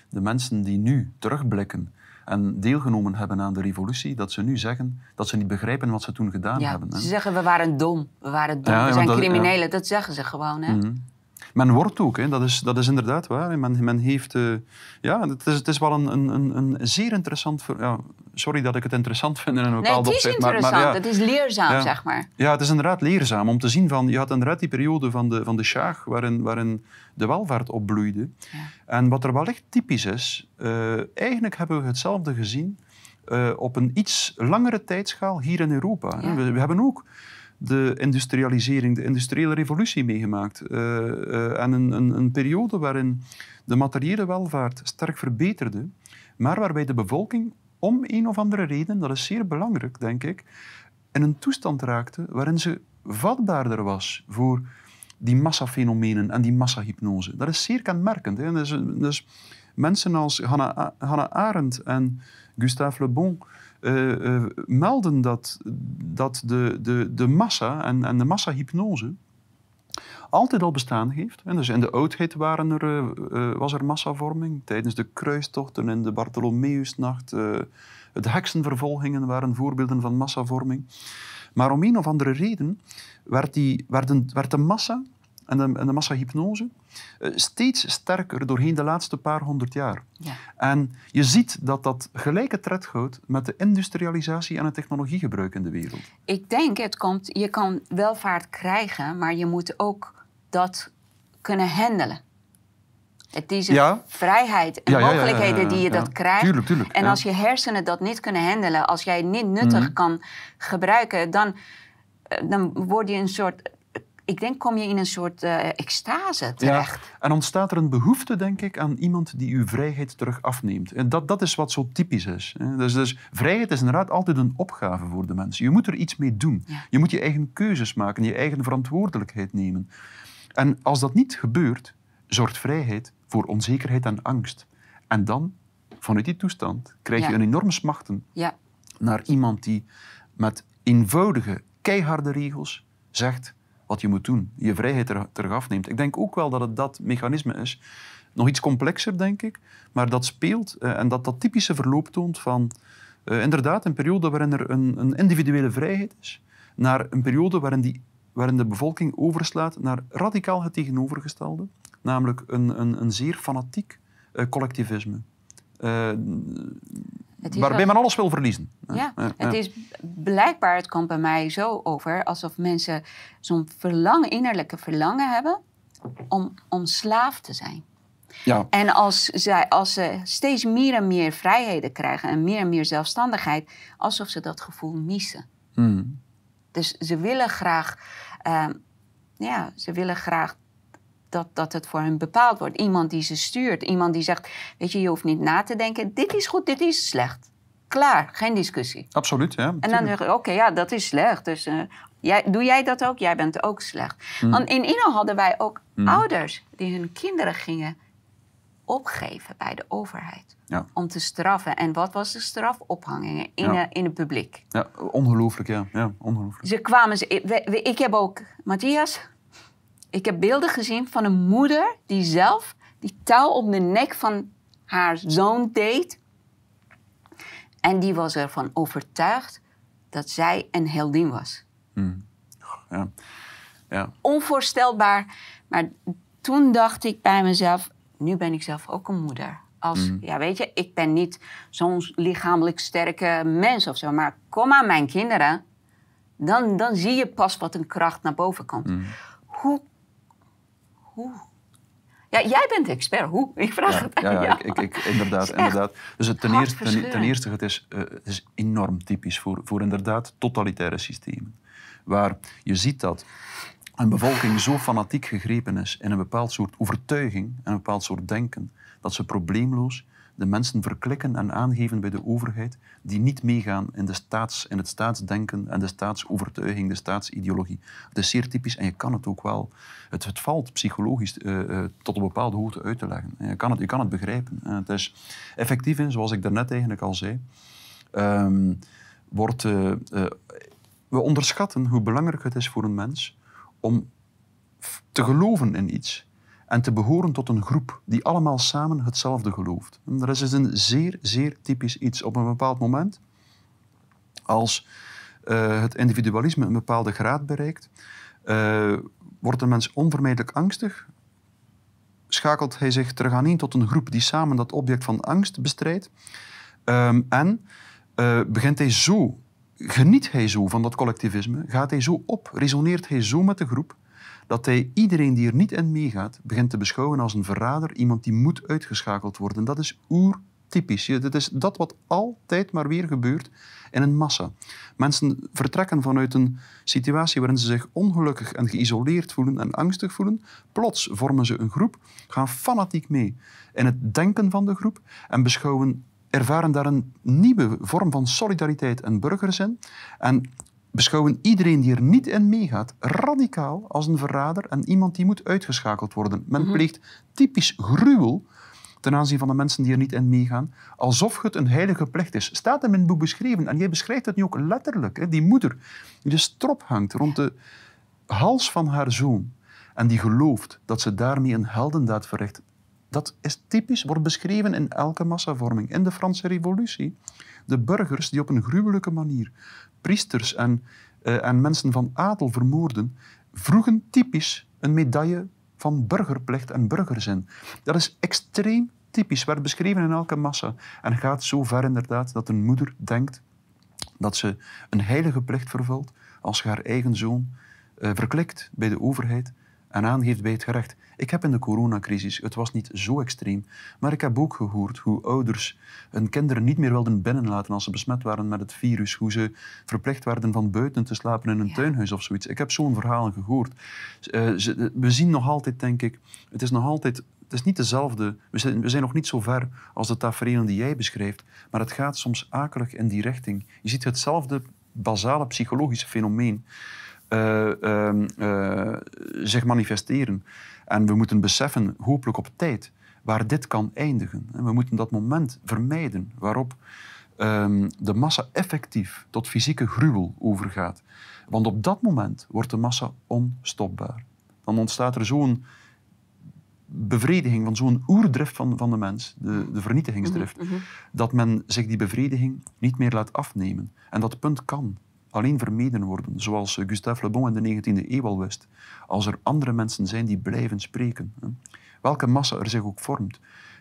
de mensen die nu terugblikken en deelgenomen hebben aan de revolutie, dat ze nu zeggen dat ze niet begrijpen wat ze toen gedaan Ja, hebben. hè. ze zeggen we waren dom, we waren dom, Ja, we zijn dat- criminelen. Dat zeggen ze gewoon. Hè? Mhm. Men wordt ook, hè. Dat, is, dat is inderdaad waar. Men, men heeft, eh, ja, het is, het is wel een, een, een, zeer interessant... ver- Ja, sorry dat ik het interessant vind in een Nee, bepaald het is opzicht. maar- interessant, maar ja. het is leerzaam, Ja. zeg maar. Ja, het is inderdaad leerzaam om te zien van... Je had inderdaad die periode van de, van de Sjaag, waarin, waarin de welvaart opbloeide. Ja. En wat er wel echt typisch is, eh, eigenlijk hebben we hetzelfde gezien eh, op een iets langere tijdschaal hier in Europa. we hebben ook de industrialisering, de industriële revolutie meegemaakt. Eh, eh, en een, een, een periode waarin de materiële welvaart sterk verbeterde, maar waarbij de bevolking om een of andere reden, dat is zeer belangrijk, denk ik, in een toestand raakte waarin ze vatbaarder was voor die massafenomenen en die massahypnose. Dat is zeer kenmerkend. Hè? Dus, dus mensen als Hannah, Hannah Arendt en Gustave Le Bon melden dat, dat de, de, de massa en, en de massahypnose altijd al bestaan heeft. En dus in de oudheid waren er, eh, eh, was er massavorming. Tijdens de kruistochten in de Bartholomeusnacht. eh de heksenvervolgingen waren voorbeelden van massavorming. Maar om een of andere reden werd, die, werden, werd de massa en de, en de massahypnose eh, steeds sterker doorheen de laatste paar honderd jaar. Ja. En je ziet dat dat gelijke tred houdt met de industrialisatie en het technologiegebruik in de wereld. Ik denk, het komt, je kan welvaart krijgen, maar je moet ook dat kunnen handelen. Het is een Ja. vrijheid en Ja, mogelijkheden ja, die je dat krijgt. Tuurlijk, tuurlijk, en als je hersenen dat niet kunnen handelen, als jij het niet nuttig Mhm. kan gebruiken, dan, eh, dan word je een soort. Ik denk, kom je in een soort eh, extase terecht. En ontstaat er een behoefte, denk ik, aan iemand die uw vrijheid terug afneemt. En dat, dat is wat zo typisch is. Dus, dus vrijheid is inderdaad altijd een opgave voor de mensen. Je moet er iets mee doen. Ja. Je moet je eigen keuzes maken, je eigen verantwoordelijkheid nemen. En als dat niet gebeurt, zorgt vrijheid voor onzekerheid en angst. En dan, vanuit die toestand, krijg je een enorme smachten Ja. naar iemand die met eenvoudige, keiharde regels zegt wat je moet doen, je vrijheid er, terug afneemt. Ik denk ook wel dat het dat mechanisme is. Nog iets complexer, denk ik, maar dat speelt eh, en dat dat typische verloop toont van eh, inderdaad een periode waarin er een, een individuele vrijheid is, naar een periode waarin, die, waarin de bevolking overslaat naar radicaal het tegenovergestelde, namelijk een, een, een zeer fanatiek eh, collectivisme. Waarbij men alles wil verliezen. Ja, ja. het is blijkbaar, het komt bij mij zo over alsof mensen zo'n verlangen, innerlijke verlangen hebben om, om slaaf te zijn. Ja. En als, zij, als ze steeds meer en meer vrijheden krijgen en meer en meer zelfstandigheid, alsof ze dat gevoel missen. Hmm. Dus ze willen graag, ehm, ja, ze willen graag dat, dat het voor hen bepaald wordt. Iemand die ze stuurt, iemand die zegt, weet je, je hoeft niet na te denken, dit is goed, dit is slecht. Klaar, geen discussie. Absoluut, ja. En dan zeg oké, ja, dat is slecht. Dus eh, jij, doe jij dat ook? Jij bent ook slecht. Hmm. Want in Iran hadden wij ook ouders die hun kinderen gingen opgeven bij de overheid. Ja. Om te straffen. En wat was de straf? Ophangingen in, Ja. eh, in het publiek. ja ongelooflijk, ja. ja ongelooflijk. Ze kwamen, ze, we- we- ik heb ook, Matthias, ik heb beelden gezien van een moeder die zelf die touw op de nek van haar zoon deed. En die was ervan overtuigd dat zij een heldin was. Hmm. Ja. Ja. Onvoorstelbaar. Maar toen dacht ik bij mezelf, nu ben ik zelf ook een moeder. Als, Mm. ja, weet je, ik ben niet zo'n lichamelijk sterke mens of zo. Maar kom aan mijn kinderen, dan, dan zie je pas wat een kracht naar boven komt. Mm. Hoe, hoe? Ja, jij bent de expert. Hoe? Ik vraag Ja, het ja, aan ja ik, ik, inderdaad. Inderdaad. Dus het, ten, eerste, ten eerste, het is, eh, het is enorm typisch voor, voor inderdaad totalitaire systemen. Waar je ziet dat een bevolking zo fanatiek gegrepen is in een bepaald soort overtuiging en een bepaald soort denken, dat ze probleemloos de mensen verklikken en aangeven bij de overheid die niet meegaan in, de staats, in het staatsdenken en de staatsovertuiging, de staatsideologie. Het is zeer typisch en je kan het ook wel. Het, valt psychologisch eh, eh, tot een bepaalde hoogte uit te leggen. Je kan het, je kan het begrijpen. Eh, het is effectief in, zoals ik daarnet eigenlijk al zei, ehm, wordt, eh, we onderschatten hoe belangrijk het is voor een mens om te geloven in iets en te behoren tot een groep die allemaal samen hetzelfde gelooft. En dat is dus een zeer, zeer typisch iets. Op een bepaald moment, als eh, het individualisme een bepaalde graad bereikt, eh, wordt een mens onvermijdelijk angstig, schakelt hij zich terug aan één tot een groep die samen dat object van angst bestrijdt. Ehm, en eh, begint hij zo, geniet hij zo van dat collectivisme, gaat hij zo op, resoneert hij zo met de groep, dat hij iedereen die er niet in meegaat, begint te beschouwen als een verrader, iemand die moet uitgeschakeld worden. Dat is oertypisch. Je- Dit is dat wat altijd maar weer gebeurt in een massa. Mensen vertrekken vanuit een situatie waarin ze zich ongelukkig en geïsoleerd voelen en angstig voelen. Plots vormen ze een groep, gaan fanatiek mee in het denken van de groep en beschouwen, ervaren daar een nieuwe vorm van solidariteit en burgerzin. En beschouwen iedereen die er niet in meegaat radicaal als een verrader en iemand die moet uitgeschakeld worden. Men pleegt typisch gruwel ten aanzien van de mensen die er niet in meegaan, alsof het een heilige plicht is. Staat in mijn boek beschreven en jij beschrijft het nu ook letterlijk. Hè? Die moeder die de strop hangt rond de hals van haar zoon en die gelooft dat ze daarmee een heldendaad verricht. Dat is typisch, wordt beschreven in elke massavorming. In de Franse Revolutie. De burgers die op een gruwelijke manier priesters en, eh, en mensen van adel vermoorden, vroegen typisch een medaille van burgerplicht en burgerzin. Dat is extreem typisch, werd beschreven in elke massa. En gaat zo ver inderdaad dat een moeder denkt dat ze een heilige plicht vervult als haar eigen zoon eh, verklikt bij de overheid en aangeeft bij het gerecht. Ik heb in de coronacrisis, het was niet zo extreem, maar ik heb ook gehoord hoe ouders hun kinderen niet meer wilden binnenlaten als ze besmet waren met het virus, hoe ze verplicht werden van buiten te slapen in een Ja. tuinhuis of zoiets. Ik heb zo'n verhaal gehoord. Eh, ze- we zien nog altijd, denk ik, het is nog altijd het is niet dezelfde. We zijn, we zijn nog niet zo ver als de tafereelen die jij beschrijft, maar het gaat soms akelig in die richting. Je ziet hetzelfde basale psychologische fenomeen eh, ehm, eh, zich manifesteren. En we moeten beseffen, hopelijk op tijd, waar dit kan eindigen. En we moeten dat moment vermijden waarop ehm, de massa effectief tot fysieke gruwel overgaat. Want op dat moment wordt de massa onstopbaar. Dan ontstaat er zo'n bevrediging van zo'n oerdrift van, van de mens, de, de vernietigingsdrift, dat men zich die bevrediging niet meer laat afnemen. En dat punt kan alleen vermeden worden, zoals eh, Gustave Le Bon in de 19e eeuw al wist, als er andere mensen zijn die blijven spreken. Welke massa er zich ook vormt.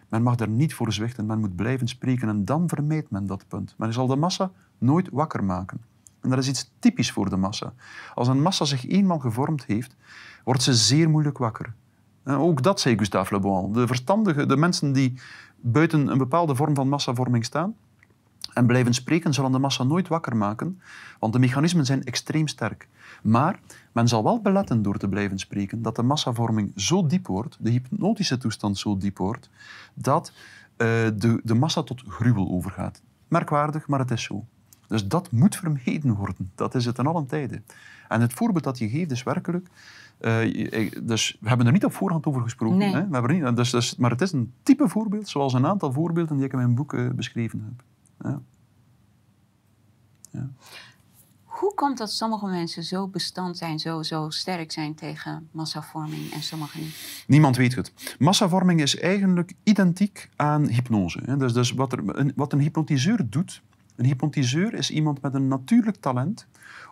Men mag daar niet voor zwichten, men moet blijven spreken en dan vermijdt men dat punt. Men zal de massa nooit wakker maken. En dat is iets typisch voor de massa. Als een massa zich eenmaal gevormd heeft, wordt ze zeer moeilijk wakker. Ook dat zei Gustave Le Bon. De verstandige, de mensen die buiten een bepaalde vorm van massavorming staan en blijven spreken, zullen de massa nooit wakker maken, want de mechanismen zijn extreem sterk. Maar men zal wel beletten door te blijven spreken dat de massavorming zo diep wordt, de hypnotische toestand zo diep wordt, dat eh, de, de massa tot gruwel overgaat. Merkwaardig, maar het is zo. Dus dat moet vermeden worden. Dat is het in allen tijden. En het voorbeeld dat je geeft is werkelijk... eh, dus we hebben er niet op voorhand over gesproken. Nee. Hè? We hebben er niet, dus, dus, maar het is een type voorbeeld, zoals een aantal voorbeelden die ik in mijn boek eh, beschreven heb. Ja. Hoe komt dat sommige mensen zo bestand zijn, zo, zo sterk zijn tegen massavorming en sommige niet? Niemand weet het. Massavorming is eigenlijk identiek aan hypnose. Dus, dus wat, er, een, wat een hypnotiseur doet... Een hypnotiseur is iemand met een natuurlijk talent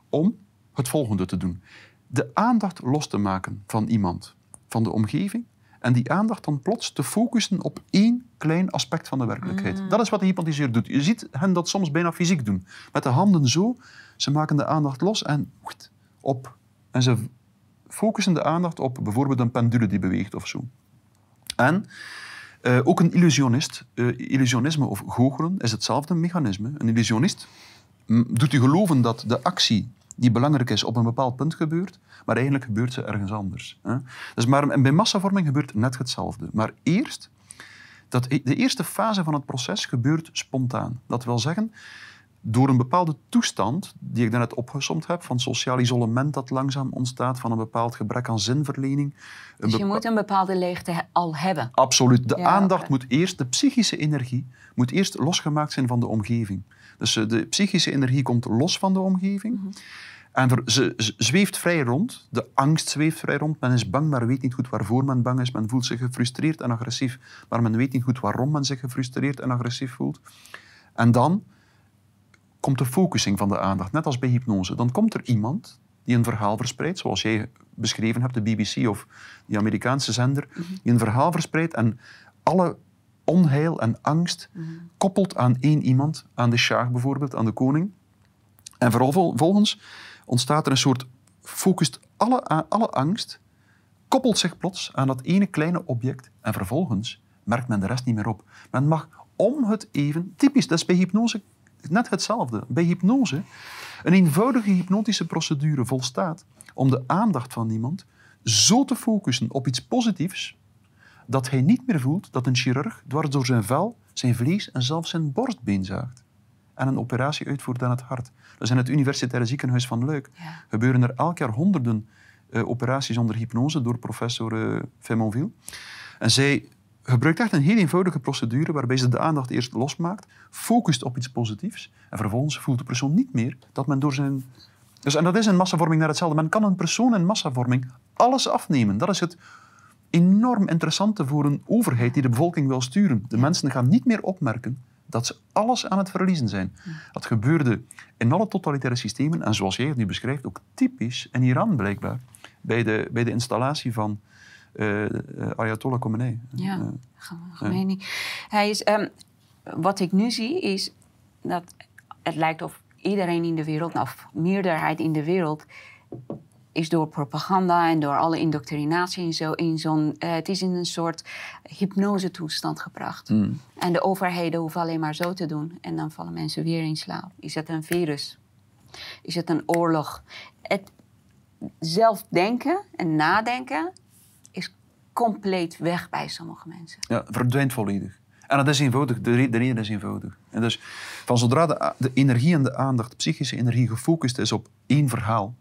om het volgende te doen. de aandacht los te maken van iemand, van de omgeving, en die aandacht dan plots te focussen op één klein aspect van de werkelijkheid. Mm. Dat is wat de hypnotiseur doet. Je ziet hen dat soms bijna fysiek doen. Met de handen zo, ze maken de aandacht los en op. En ze focussen de aandacht op bijvoorbeeld een pendule die beweegt of zo. En eh, ook een illusionist, eh, illusionisme of goochelen is hetzelfde mechanisme. Een illusionist mm, doet u geloven dat de actie die belangrijk is op een bepaald punt gebeurt, maar eigenlijk gebeurt ze ergens anders. Hè? Dus maar en bij massavorming gebeurt net hetzelfde. Maar eerst, dat, e- de eerste fase van het proces gebeurt spontaan. Dat wil zeggen, door een bepaalde toestand, die ik daarnet opgesomd heb, van sociaal isolement dat langzaam ontstaat, van een bepaald gebrek aan zinverlening. Dus je moet een bepaalde leegte al hebben. Absoluut. De Ja, aandacht moet eerst, de psychische energie, moet eerst losgemaakt zijn van de omgeving. Dus eh, de psychische energie komt los van de omgeving. Mhm. En ze zweeft vrij rond. De angst zweeft vrij rond. Men is bang, maar weet niet goed waarvoor men bang is. Men voelt zich gefrustreerd en agressief, maar men weet niet goed waarom men zich gefrustreerd en agressief voelt. En dan komt de focusing van de aandacht, net als bij hypnose. Dan komt er iemand die een verhaal verspreidt, zoals jij beschreven hebt, de BBC of die Amerikaanse zender, die een verhaal verspreidt en alle onheil en angst koppelt aan één iemand, aan de Shah bijvoorbeeld, aan de koning. En vervolgens ontstaat er een soort, focust alle, alle angst, koppelt zich plots aan dat ene kleine object en vervolgens merkt men de rest niet meer op. Men mag om het even, typisch, dat is bij hypnose net hetzelfde. Bij hypnose, een eenvoudige hypnotische procedure volstaat om de aandacht van iemand zo te focussen op iets positiefs, dat hij niet meer voelt dat een chirurg dwars door zijn vel, zijn vlees en zelfs zijn borstbeen zaagt en een operatie uitvoert aan het hart. Dus in het Universitaire Ziekenhuis van Luik Ja. gebeuren er elk jaar honderden eh, operaties onder hypnose door professor Faymonville. En zij gebruikt echt een heel eenvoudige procedure waarbij ze de aandacht eerst losmaakt, focust op iets positiefs en vervolgens voelt de persoon niet meer dat men door zijn... Dus, en dat is in massavorming net hetzelfde. Men kan een persoon in massavorming alles afnemen. Dat is het enorm interessante voor een overheid die de bevolking wil sturen. De mensen gaan niet meer opmerken dat ze alles aan het verliezen zijn. Dat gebeurde in alle totalitaire systemen en zoals jij het nu beschrijft, ook typisch in Iran blijkbaar, bij de, bij de installatie van eh, eh, Ayatollah Khomeini. Ja, Eh, Ge- Khomeini. Hij is, ehm, wat ik nu zie is dat het lijkt of iedereen in de wereld, of meerderheid in de wereld, is door propaganda en door alle indoctrinatie en zo in zo'n. eh, het is in een soort hypnosetoestand gebracht. mm. En de overheden hoeven alleen maar zo te doen en dan vallen mensen weer in slaap. Is het een virus? Is het een oorlog? Het zelf denken en nadenken is compleet weg bij sommige mensen. Ja, verdwijnt volledig. En dat is eenvoudig, de, re- de reden is eenvoudig. En dus van zodra de, de energie en de aandacht, de psychische energie, gefocust is op één verhaal,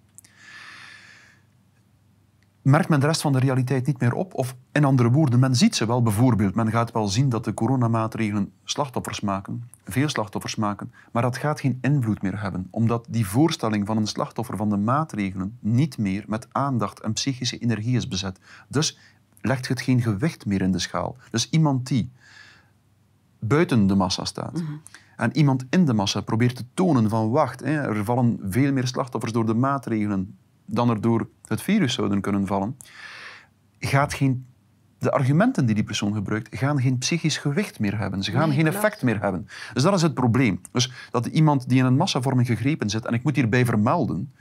merkt men de rest van de realiteit niet meer op. Of in andere woorden, men ziet ze wel. Bijvoorbeeld, men gaat wel zien dat de coronamaatregelen slachtoffers maken, veel slachtoffers maken, maar dat gaat geen invloed meer hebben, omdat die voorstelling van een slachtoffer van de maatregelen niet meer met aandacht en psychische energie is bezet. Dus legt het geen gewicht meer in de schaal. Dus iemand die buiten de massa staat. En iemand in de massa probeert te tonen van wacht, hè, er vallen veel meer slachtoffers door de maatregelen dan er door het virus zouden kunnen vallen, gaat geen, de argumenten die die persoon gebruikt gaan geen psychisch gewicht meer hebben. Ze gaan Nee, geen klopt. effect meer hebben. Dus dat is het probleem. Dus dat iemand die in een massavorming gegrepen zit, en ik moet hierbij vermelden,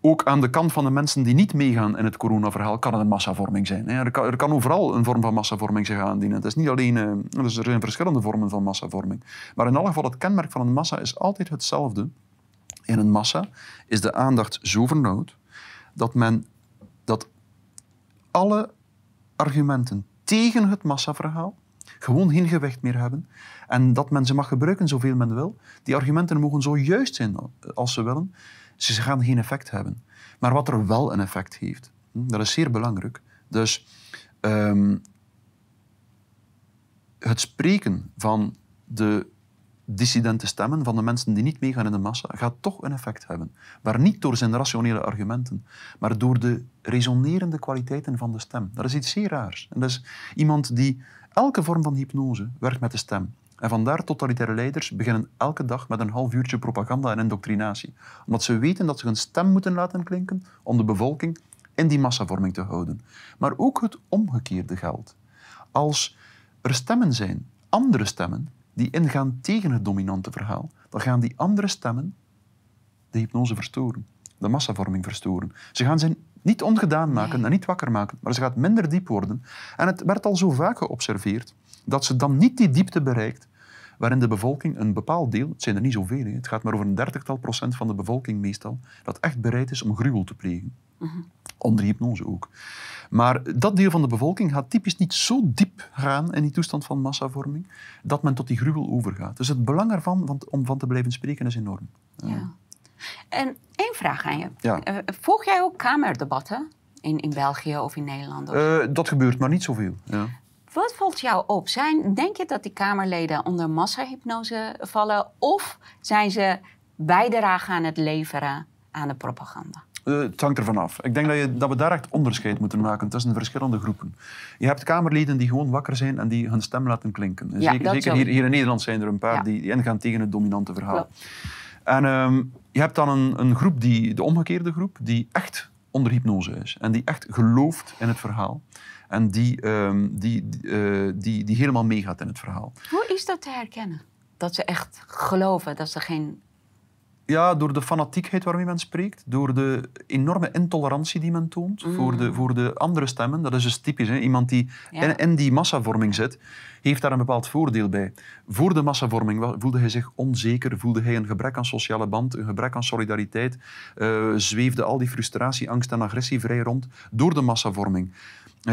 ook aan de kant van de mensen die niet meegaan in het coronaverhaal, kan het een massavorming zijn. Er kan, er kan overal een vorm van massavorming zich aandienen. Het is niet alleen, eh, dus er zijn verschillende vormen van massavorming. Maar in alle geval, het kenmerk van een massa is altijd hetzelfde. In een massa is de aandacht zo vernauwd dat men dat alle argumenten tegen het massaverhaal gewoon geen gewicht meer hebben en dat men ze mag gebruiken zoveel men wil. Die argumenten mogen zo juist zijn als ze willen. Ze gaan geen effect hebben. Maar wat er wel een effect heeft, hm, dat is zeer belangrijk. Dus ehm, het spreken van de dissidente stemmen, van de mensen die niet meegaan in de massa, gaat toch een effect hebben. Maar niet door zijn rationele argumenten, maar door de resonerende kwaliteiten van de stem. Dat is iets zeer raars. En dat is iemand die elke vorm van hypnose werkt met de stem. En vandaar totalitaire leiders beginnen elke dag met een half uurtje propaganda en indoctrinatie. Omdat ze weten dat ze hun stem moeten laten klinken om de bevolking in die massavorming te houden. Maar ook het omgekeerde geldt. Als er stemmen zijn, andere stemmen, die ingaan tegen het dominante verhaal, dan gaan die andere stemmen de hypnose verstoren, de massavorming verstoren. Ze gaan ze niet ongedaan maken en niet wakker maken, maar ze gaat minder diep worden. En het werd al zo vaak geobserveerd dat ze dan niet die diepte bereikt waarin de bevolking een bepaald deel, het zijn er niet zoveel, het gaat maar over een dertigtal procent van de bevolking meestal, dat echt bereid is om gruwel te plegen. Onder hypnose ook. Maar dat deel van de bevolking gaat typisch niet zo diep gaan in die toestand van massavorming, dat men tot die gruwel overgaat. Dus het belang ervan van, om van te blijven spreken is enorm. Ja. En één vraag aan je. Ja. Eh, volg jij ook kamerdebatten in, in België of in Nederland? of- Eh, dat gebeurt, maar niet zoveel. Ja. Wat valt jou op? Zijn, denk je dat die Kamerleden onder massahypnose vallen? Of zijn ze bijdrage aan het leveren aan de propaganda? Eh, het hangt ervan af. Ik denk dat, je, dat we daar echt onderscheid moeten maken tussen verschillende groepen. Je hebt Kamerleden die gewoon wakker zijn en die hun stem laten klinken. En Ja, zeker zeker hier, hier in Nederland zijn er een paar Ja. die, die ingaan tegen het dominante verhaal. En ehm, je hebt dan een, een groep, die, de omgekeerde groep, die echt onder hypnose is. En die echt gelooft in het verhaal. En die, ehm, die, die, eh, die, die helemaal meegaat in het verhaal. Hoe is dat te herkennen? Dat ze echt geloven, dat ze geen... Ja, door de fanatiekheid waarmee men spreekt, door de enorme intolerantie die men toont voor, de, voor de andere stemmen. Dat is dus typisch. Hè? Iemand die Ja. in, in die massavorming zit, heeft daar een bepaald voordeel bij. Voor de massavorming voelde hij zich onzeker, voelde hij een gebrek aan sociale band, een gebrek aan solidariteit, eh, zweefde al die frustratie, angst en agressie vrij rond. Door de massavorming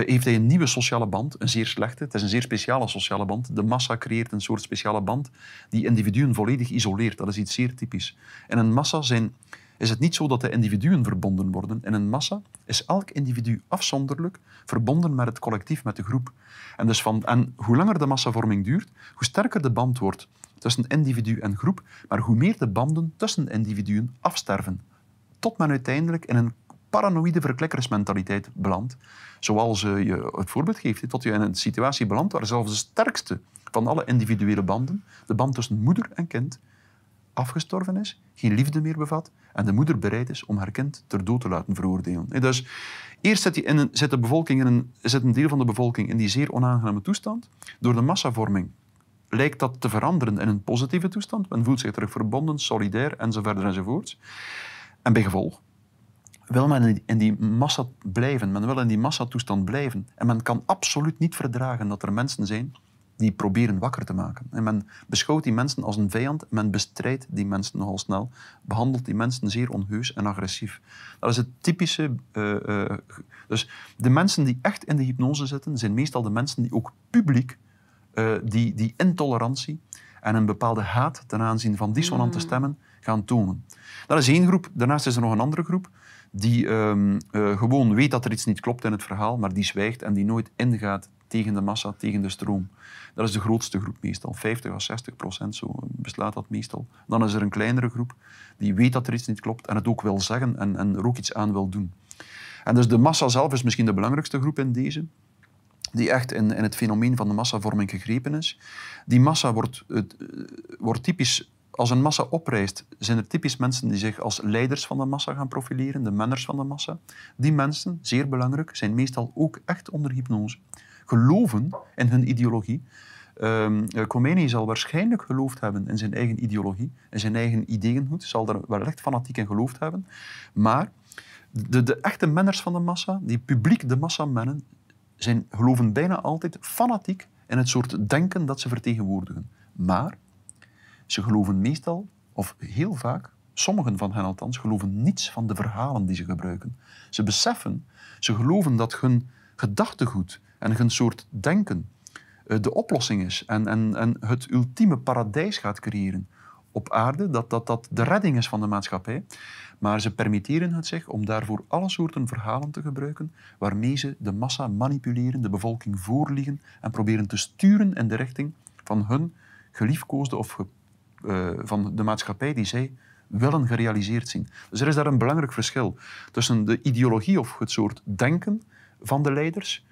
heeft hij een nieuwe sociale band, een zeer slechte. Het is een zeer speciale sociale band. De massa creëert een soort speciale band die individuen volledig isoleert. Dat is iets zeer typisch. In een massa zijn, is het niet zo dat de individuen verbonden worden. In een massa is elk individu afzonderlijk verbonden met het collectief, met de groep. En, dus van, en hoe langer de massavorming duurt, hoe sterker de band wordt tussen individu en groep, maar hoe meer de banden tussen individuen afsterven. Tot men uiteindelijk in een paranoïde verklikkersmentaliteit belandt. Zoals eh, je het voorbeeld geeft, tot je in een situatie belandt waar zelfs de sterkste van alle individuele banden, de band tussen moeder en kind, afgestorven is, geen liefde meer bevat en de moeder bereid is om haar kind ter dood te laten veroordelen. Dus eerst zit, in een, zit, de bevolking in een, zit een deel van de bevolking in die zeer onaangename toestand. Door de massavorming lijkt dat te veranderen in een positieve toestand. Men voelt zich terug verbonden, solidair enzovoort enzovoort. En bij gevolg wil men in die- in die massa blijven. Men wil in die massatoestand blijven. En men kan absoluut niet verdragen dat er mensen zijn die proberen wakker te maken. En men beschouwt die mensen als een vijand. Men bestrijdt die mensen nogal snel. Behandelt die mensen zeer onheus en agressief. Dat is het typische... eh, eh, dus de mensen die echt in de hypnose zitten, zijn meestal de mensen die ook publiek eh, die, die intolerantie en een bepaalde haat ten aanzien van dissonante stemmen gaan tonen. Dat is één groep. Daarnaast is er nog een andere groep die ehm, eh, gewoon weet dat er iets niet klopt in het verhaal, maar die zwijgt en die nooit ingaat tegen de massa, tegen de stroom. Dat is de grootste groep meestal. 50 à 60 procent, zo beslaat dat meestal. Dan is er een kleinere groep die weet dat er iets niet klopt en het ook wil zeggen en, en er ook iets aan wil doen. En dus de massa zelf is misschien de belangrijkste groep in deze die echt in, in het fenomeen van de massavorming gegrepen is. Die massa wordt, het, eh, wordt typisch, als een massa oprijst, zijn er typisch mensen die zich als leiders van de massa gaan profileren, de manners van de massa. Die mensen, zeer belangrijk, zijn meestal ook echt onder hypnose. Geloven in hun ideologie. Eh, Khomeini zal waarschijnlijk geloofd hebben in zijn eigen ideologie, in zijn eigen ideeëngoed, zal er wel echt fanatiek in geloofd hebben. Maar de, de echte manners van de massa, die publiek de massa mennen, zijn, geloven bijna altijd fanatiek in het soort denken dat ze vertegenwoordigen. Maar ze geloven meestal, of heel vaak, sommigen van hen althans, geloven niets van de verhalen die ze gebruiken. Ze beseffen, ze geloven dat hun gedachtegoed en hun soort denken eh, de oplossing is en, en, en het ultieme paradijs gaat creëren op aarde, dat, dat dat de redding is van de maatschappij. Maar ze permitteren het zich om daarvoor alle soorten verhalen te gebruiken waarmee ze de massa manipuleren, de bevolking voorliegen en proberen te sturen in de richting van hun geliefkoosde of eh, van de maatschappij die zij willen gerealiseerd zien. Dus er is daar een belangrijk verschil tussen de ideologie of het soort denken van de leiders.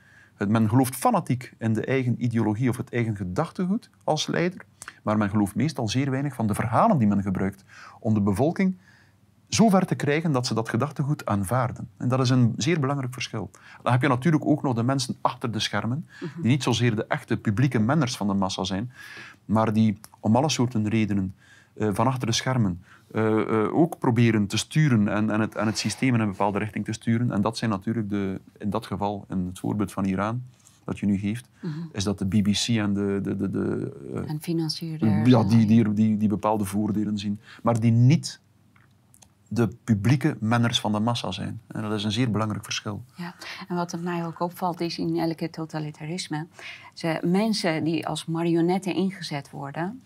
Men gelooft fanatiek in de eigen ideologie of het eigen gedachtegoed als leider. Maar men gelooft meestal zeer weinig van de verhalen die men gebruikt om de bevolking zo ver te krijgen dat ze dat gedachtegoed aanvaarden. En dat is een zeer belangrijk verschil. Dan heb je natuurlijk ook nog de mensen achter de schermen, die niet zozeer de echte publieke menners van de massa zijn, maar die om alle soorten redenen uh, van achter de schermen uh, uh, ook proberen te sturen en, en, het, en het systeem in een bepaalde richting te sturen. En dat zijn natuurlijk de, in dat geval, in het voorbeeld van Iran, dat je nu geeft, mm -hmm. is dat de BBC en de... de, de, de en financierders. Ja, die, die, die, die bepaalde voordelen zien. Maar die niet de publieke menners van de massa zijn. En dat is een zeer belangrijk verschil. Ja, en wat mij ook opvalt is in elke totalitarisme... Ze, mensen die als marionetten ingezet worden...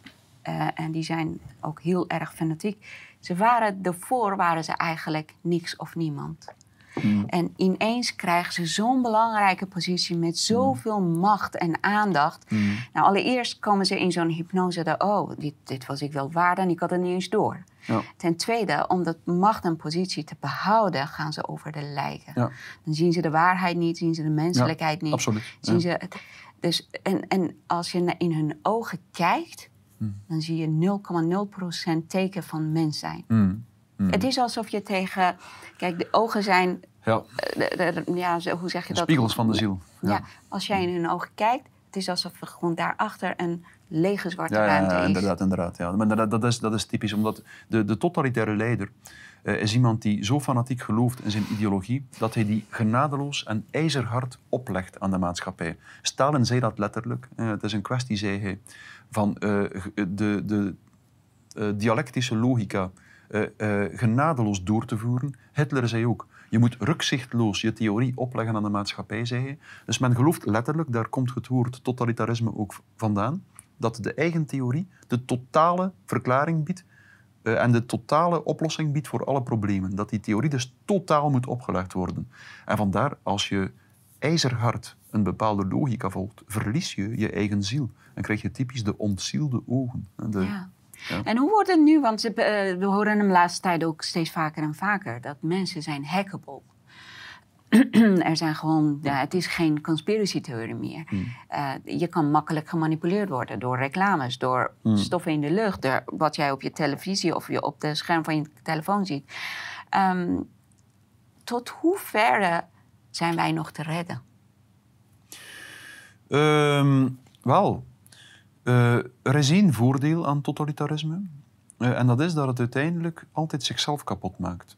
Uh, en die zijn ook heel erg fanatiek. Ze waren, daarvoor waren ze eigenlijk niks of niemand. Mm. En ineens krijgen ze zo'n belangrijke positie met zoveel mm. macht en aandacht. Mm. Nou, allereerst komen ze in zo'n hypnose dat, oh, dit, dit was ik wel waard en ik had het niet eens door. Ja. Ten tweede, om dat macht en positie te behouden, gaan ze over de lijken. Ja. Dan zien ze de waarheid niet, zien ze de menselijkheid niet. Absoluut. Zien ze, dus, en, en als je in hun ogen kijkt, dan zie je 0,0% teken van mens zijn. Mm. Het is alsof je tegen. Kijk, de ogen zijn. Ja. De, de, ja hoe zeg je dat? Spiegels van de ziel. Ja. ja. als jij in hun ogen kijkt, het is alsof er gewoon daarachter een lege zwarte ja, ruimte ja, is. inderdaad, inderdaad. Ja. Maar dat, dat, is, dat is typisch, omdat de, de totalitaire leider uh, is iemand die zo fanatiek gelooft in zijn ideologie dat hij die genadeloos en ijzerhard oplegt aan de maatschappij. Stalin zei dat letterlijk. Uh, het is een kwestie, zei hij, van uh, de, de dialectische logica genadeloos door te voeren. Hitler zei ook, je moet rukzichtloos je theorie opleggen aan de maatschappij, zei hij. Dus men gelooft letterlijk, daar komt het woord totalitarisme ook vandaan, dat de eigen theorie de totale verklaring biedt uh, en de totale oplossing biedt voor alle problemen. Dat die theorie dus totaal moet opgelegd worden. En vandaar, als je ijzerhard een bepaalde logica volgt, verlies je je eigen ziel. En krijg je typisch de ontzielde ogen. De, ja. Ja. En hoe wordt het nu, want uh, we horen hem de laatste tijd ook steeds vaker en vaker, dat mensen zijn hackable. er zijn gewoon, ja, het is geen conspiracy theorie meer. Hmm. Uh, je kan makkelijk gemanipuleerd worden door reclames, door Hmm. stoffen in de lucht, door wat jij op je televisie of je op de scherm van je telefoon ziet. Um, tot hoeverre zijn wij nog te redden? Um, wel, uh, er is één voordeel aan totalitarisme. Uh, en dat is dat het uiteindelijk altijd zichzelf kapot maakt.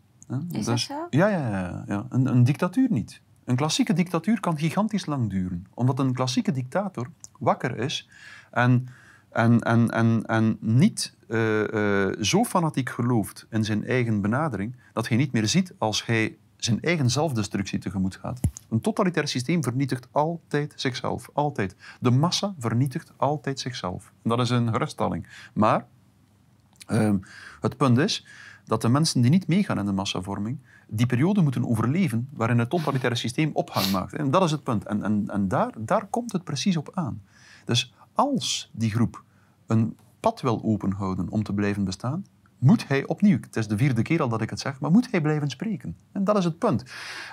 Is dat zo? Ja, ja, ja. ja. Een, een dictatuur niet. Een klassieke dictatuur kan gigantisch lang duren. Omdat een klassieke dictator wakker is en, en, en, en, en niet uh, zo fanatiek gelooft in zijn eigen benadering, dat hij niet meer ziet als hij zijn eigen zelfdestructie tegemoet gaat. Een totalitair systeem vernietigt altijd zichzelf. Altijd. De massa vernietigt altijd zichzelf. Dat is een geruststelling. Maar uh, het punt is dat de mensen die niet meegaan in de massavorming die periode moeten overleven waarin het totalitaire systeem ophang maakt. En dat is het punt. En, en, en daar, daar komt het precies op aan. Dus als die groep een pad wil openhouden om te blijven bestaan, moet hij opnieuw, het is de vierde keer al dat ik het zeg, maar moet hij blijven spreken. En dat is het punt.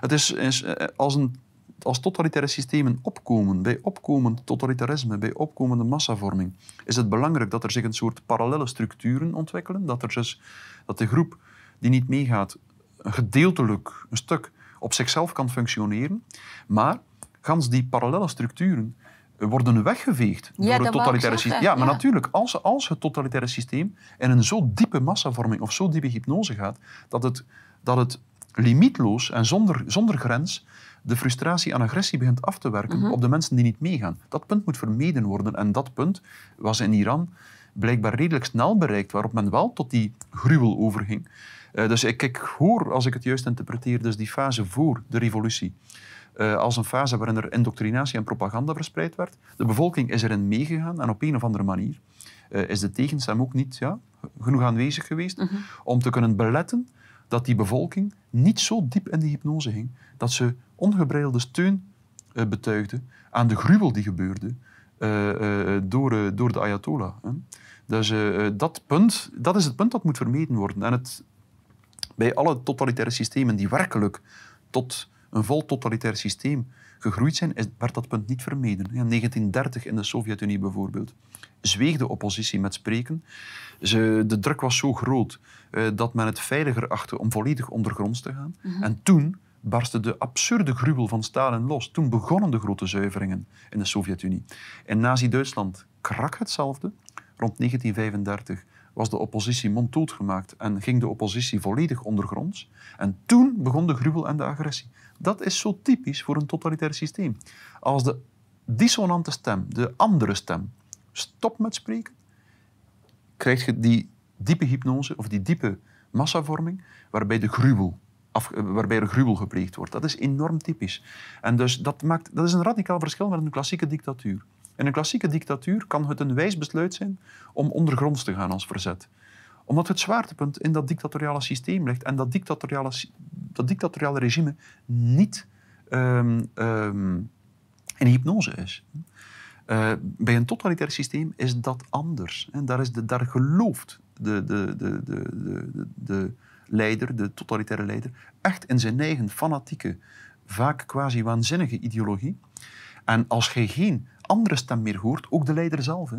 Het is, is als, een, als totalitaire systemen opkomen, bij opkomend totalitarisme, bij opkomende massavorming, is het belangrijk dat er zich een soort parallele structuren ontwikkelen, dat, er dus, dat de groep die niet meegaat gedeeltelijk, een stuk, op zichzelf kan functioneren, maar gans die parallele structuren worden weggeveegd ja, door het totalitaire systeem. Ja, maar ja. natuurlijk, als, als het totalitaire systeem in een zo diepe massavorming of zo diepe hypnose gaat, dat het, dat het limietloos en zonder, zonder grens de frustratie en agressie begint af te werken Mhm. op de mensen die niet meegaan. Dat punt moet vermeden worden. En dat punt was in Iran blijkbaar redelijk snel bereikt, waarop men wel tot die gruwel overging. Eh, dus ik, ik hoor, als ik het juist interpreteer, dus die fase voor de revolutie uh, als een fase waarin er indoctrinatie en propaganda verspreid werd. De bevolking is erin meegegaan en op een of andere manier uh, is de tegenstem ook niet ja, genoeg aanwezig geweest Mhm. om te kunnen beletten dat die bevolking niet zo diep in die hypnose ging dat ze ongebreidelde steun uh, betuigde aan de gruwel die gebeurde door, door de Ayatollah. Hè. Dus dat, punt, dat is het punt dat moet vermeden worden. En het, bij alle totalitaire systemen die werkelijk tot een vol totalitair systeem gegroeid zijn, is, werd dat punt niet vermeden. In 1930 in de Sovjet-Unie bijvoorbeeld zweeg de oppositie met spreken. Ze, de druk was zo groot uh, dat men het veiliger achtte om volledig ondergronds te gaan. Mm -hmm. En toen barstte de absurde gruwel van Stalin los. Toen begonnen de grote zuiveringen in de Sovjet-Unie. In Nazi-Duitsland krak hetzelfde. Rond 1935 was de oppositie monddood gemaakt en ging de oppositie volledig ondergronds. En toen begon de gruwel en de agressie. Dat is zo typisch voor een totalitair systeem. Als de dissonante stem, de andere stem, stopt met spreken, krijg je die diepe hypnose of die diepe massavorming waarbij de gruwel Af, waarbij er gruwel gepleegd wordt. Dat is enorm typisch. En dus dat, maakt, dat is een radicaal verschil met een klassieke dictatuur. In een klassieke dictatuur kan het een wijs besluit zijn om ondergronds te gaan als verzet. Omdat het zwaartepunt in dat dictatoriale systeem ligt en dat dictatoriale, dat dictatoriale regime niet um, in hypnose is. Uh, bij een totalitair systeem is dat anders. En daar, is de, daar gelooft de, de, de, de, de, de leider, de totalitaire leider, echt in zijn eigen fanatieke, vaak quasi waanzinnige ideologie. En als hij geen andere stem meer hoort, ook de leider zelf, hè,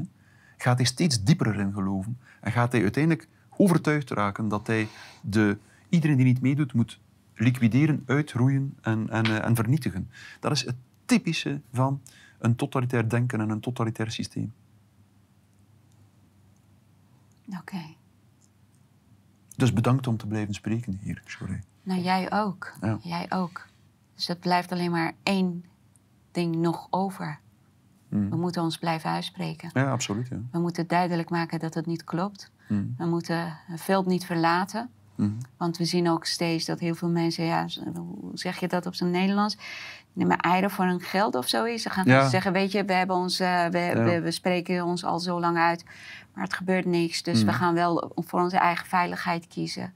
gaat hij steeds dieper erin geloven. En gaat hij uiteindelijk overtuigd raken dat hij de, iedereen die niet meedoet moet liquideren, uitroeien en, en, uh, en vernietigen. Dat is het typische van een totalitair denken en een totalitair systeem. Oké. Okay. Dus bedankt om te blijven spreken hier, sorry. Nou, jij ook. Ja. Jij ook. Dus het blijft alleen maar één ding nog over. Mm. We moeten ons blijven uitspreken. Ja, absoluut. Ja. We moeten duidelijk maken dat het niet klopt. Mm. We moeten het veld niet verlaten. Mm. Want we zien ook steeds dat heel veel mensen, ja, hoe zeg je dat op zijn Nederlands? Nemen eieren voor hun geld of zoiets. Ze gaan ja. zeggen, weet je, we, hebben ons, uh, we, ja. we, we, spreken ons al zo lang uit, maar het gebeurt niks. Dus we gaan wel voor onze eigen veiligheid kiezen.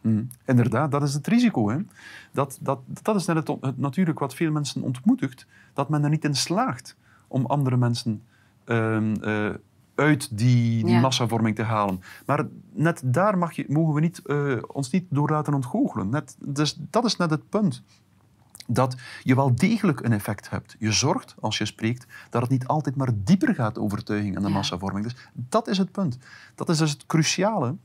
Mm. Inderdaad, dat is het risico. Hè? Dat, dat, dat is net het, het, natuurlijk wat veel mensen ontmoedigt, dat men er niet in slaagt om andere mensen uh, uh, uit die, die ja. massavorming te halen. Maar net daar mag je, mogen we niet, uh, ons niet door laten ontgoochelen. Net, dus dat is net het punt. Dat je wel degelijk een effect hebt. Je zorgt, als je spreekt, dat het niet altijd maar dieper gaat, overtuiging en de ja. massavorming. Dus dat is het punt. Dat is dus het cruciale.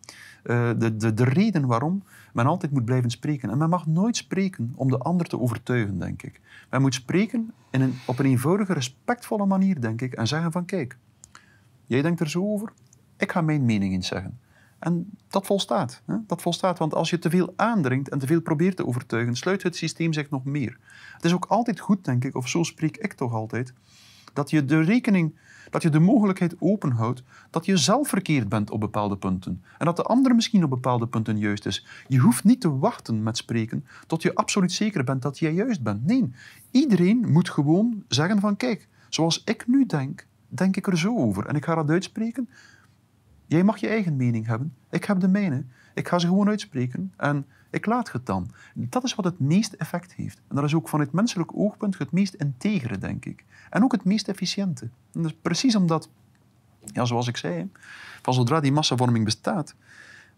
Uh, de, de, de reden waarom men altijd moet blijven spreken. En men mag nooit spreken om de ander te overtuigen, denk ik. Men moet spreken in een, op een eenvoudige, respectvolle manier, denk ik. En zeggen van, kijk, Jij denkt er zo over, ik ga mijn mening eens zeggen. En dat volstaat. Hè? Dat volstaat, want als je te veel aandringt en te veel probeert te overtuigen, sluit het systeem zich nog meer. Het is ook altijd goed, denk ik, of zo spreek ik toch altijd, dat je de rekening, dat je de mogelijkheid openhoudt dat je zelf verkeerd bent op bepaalde punten. En dat de ander misschien op bepaalde punten juist is. Je hoeft niet te wachten met spreken tot je absoluut zeker bent dat jij juist bent. Nee, iedereen moet gewoon zeggen van kijk, zoals ik nu denk, denk ik er zo over. En ik ga dat uitspreken. Jij mag je eigen mening hebben. Ik heb de mijne. Ik ga ze gewoon uitspreken en ik laat het dan. Dat is wat het meest effect heeft. En dat is ook van het menselijk oogpunt het meest integere, denk ik. En ook het meest efficiënte. En dat is precies omdat, ja, zoals ik zei, van zodra die massavorming bestaat,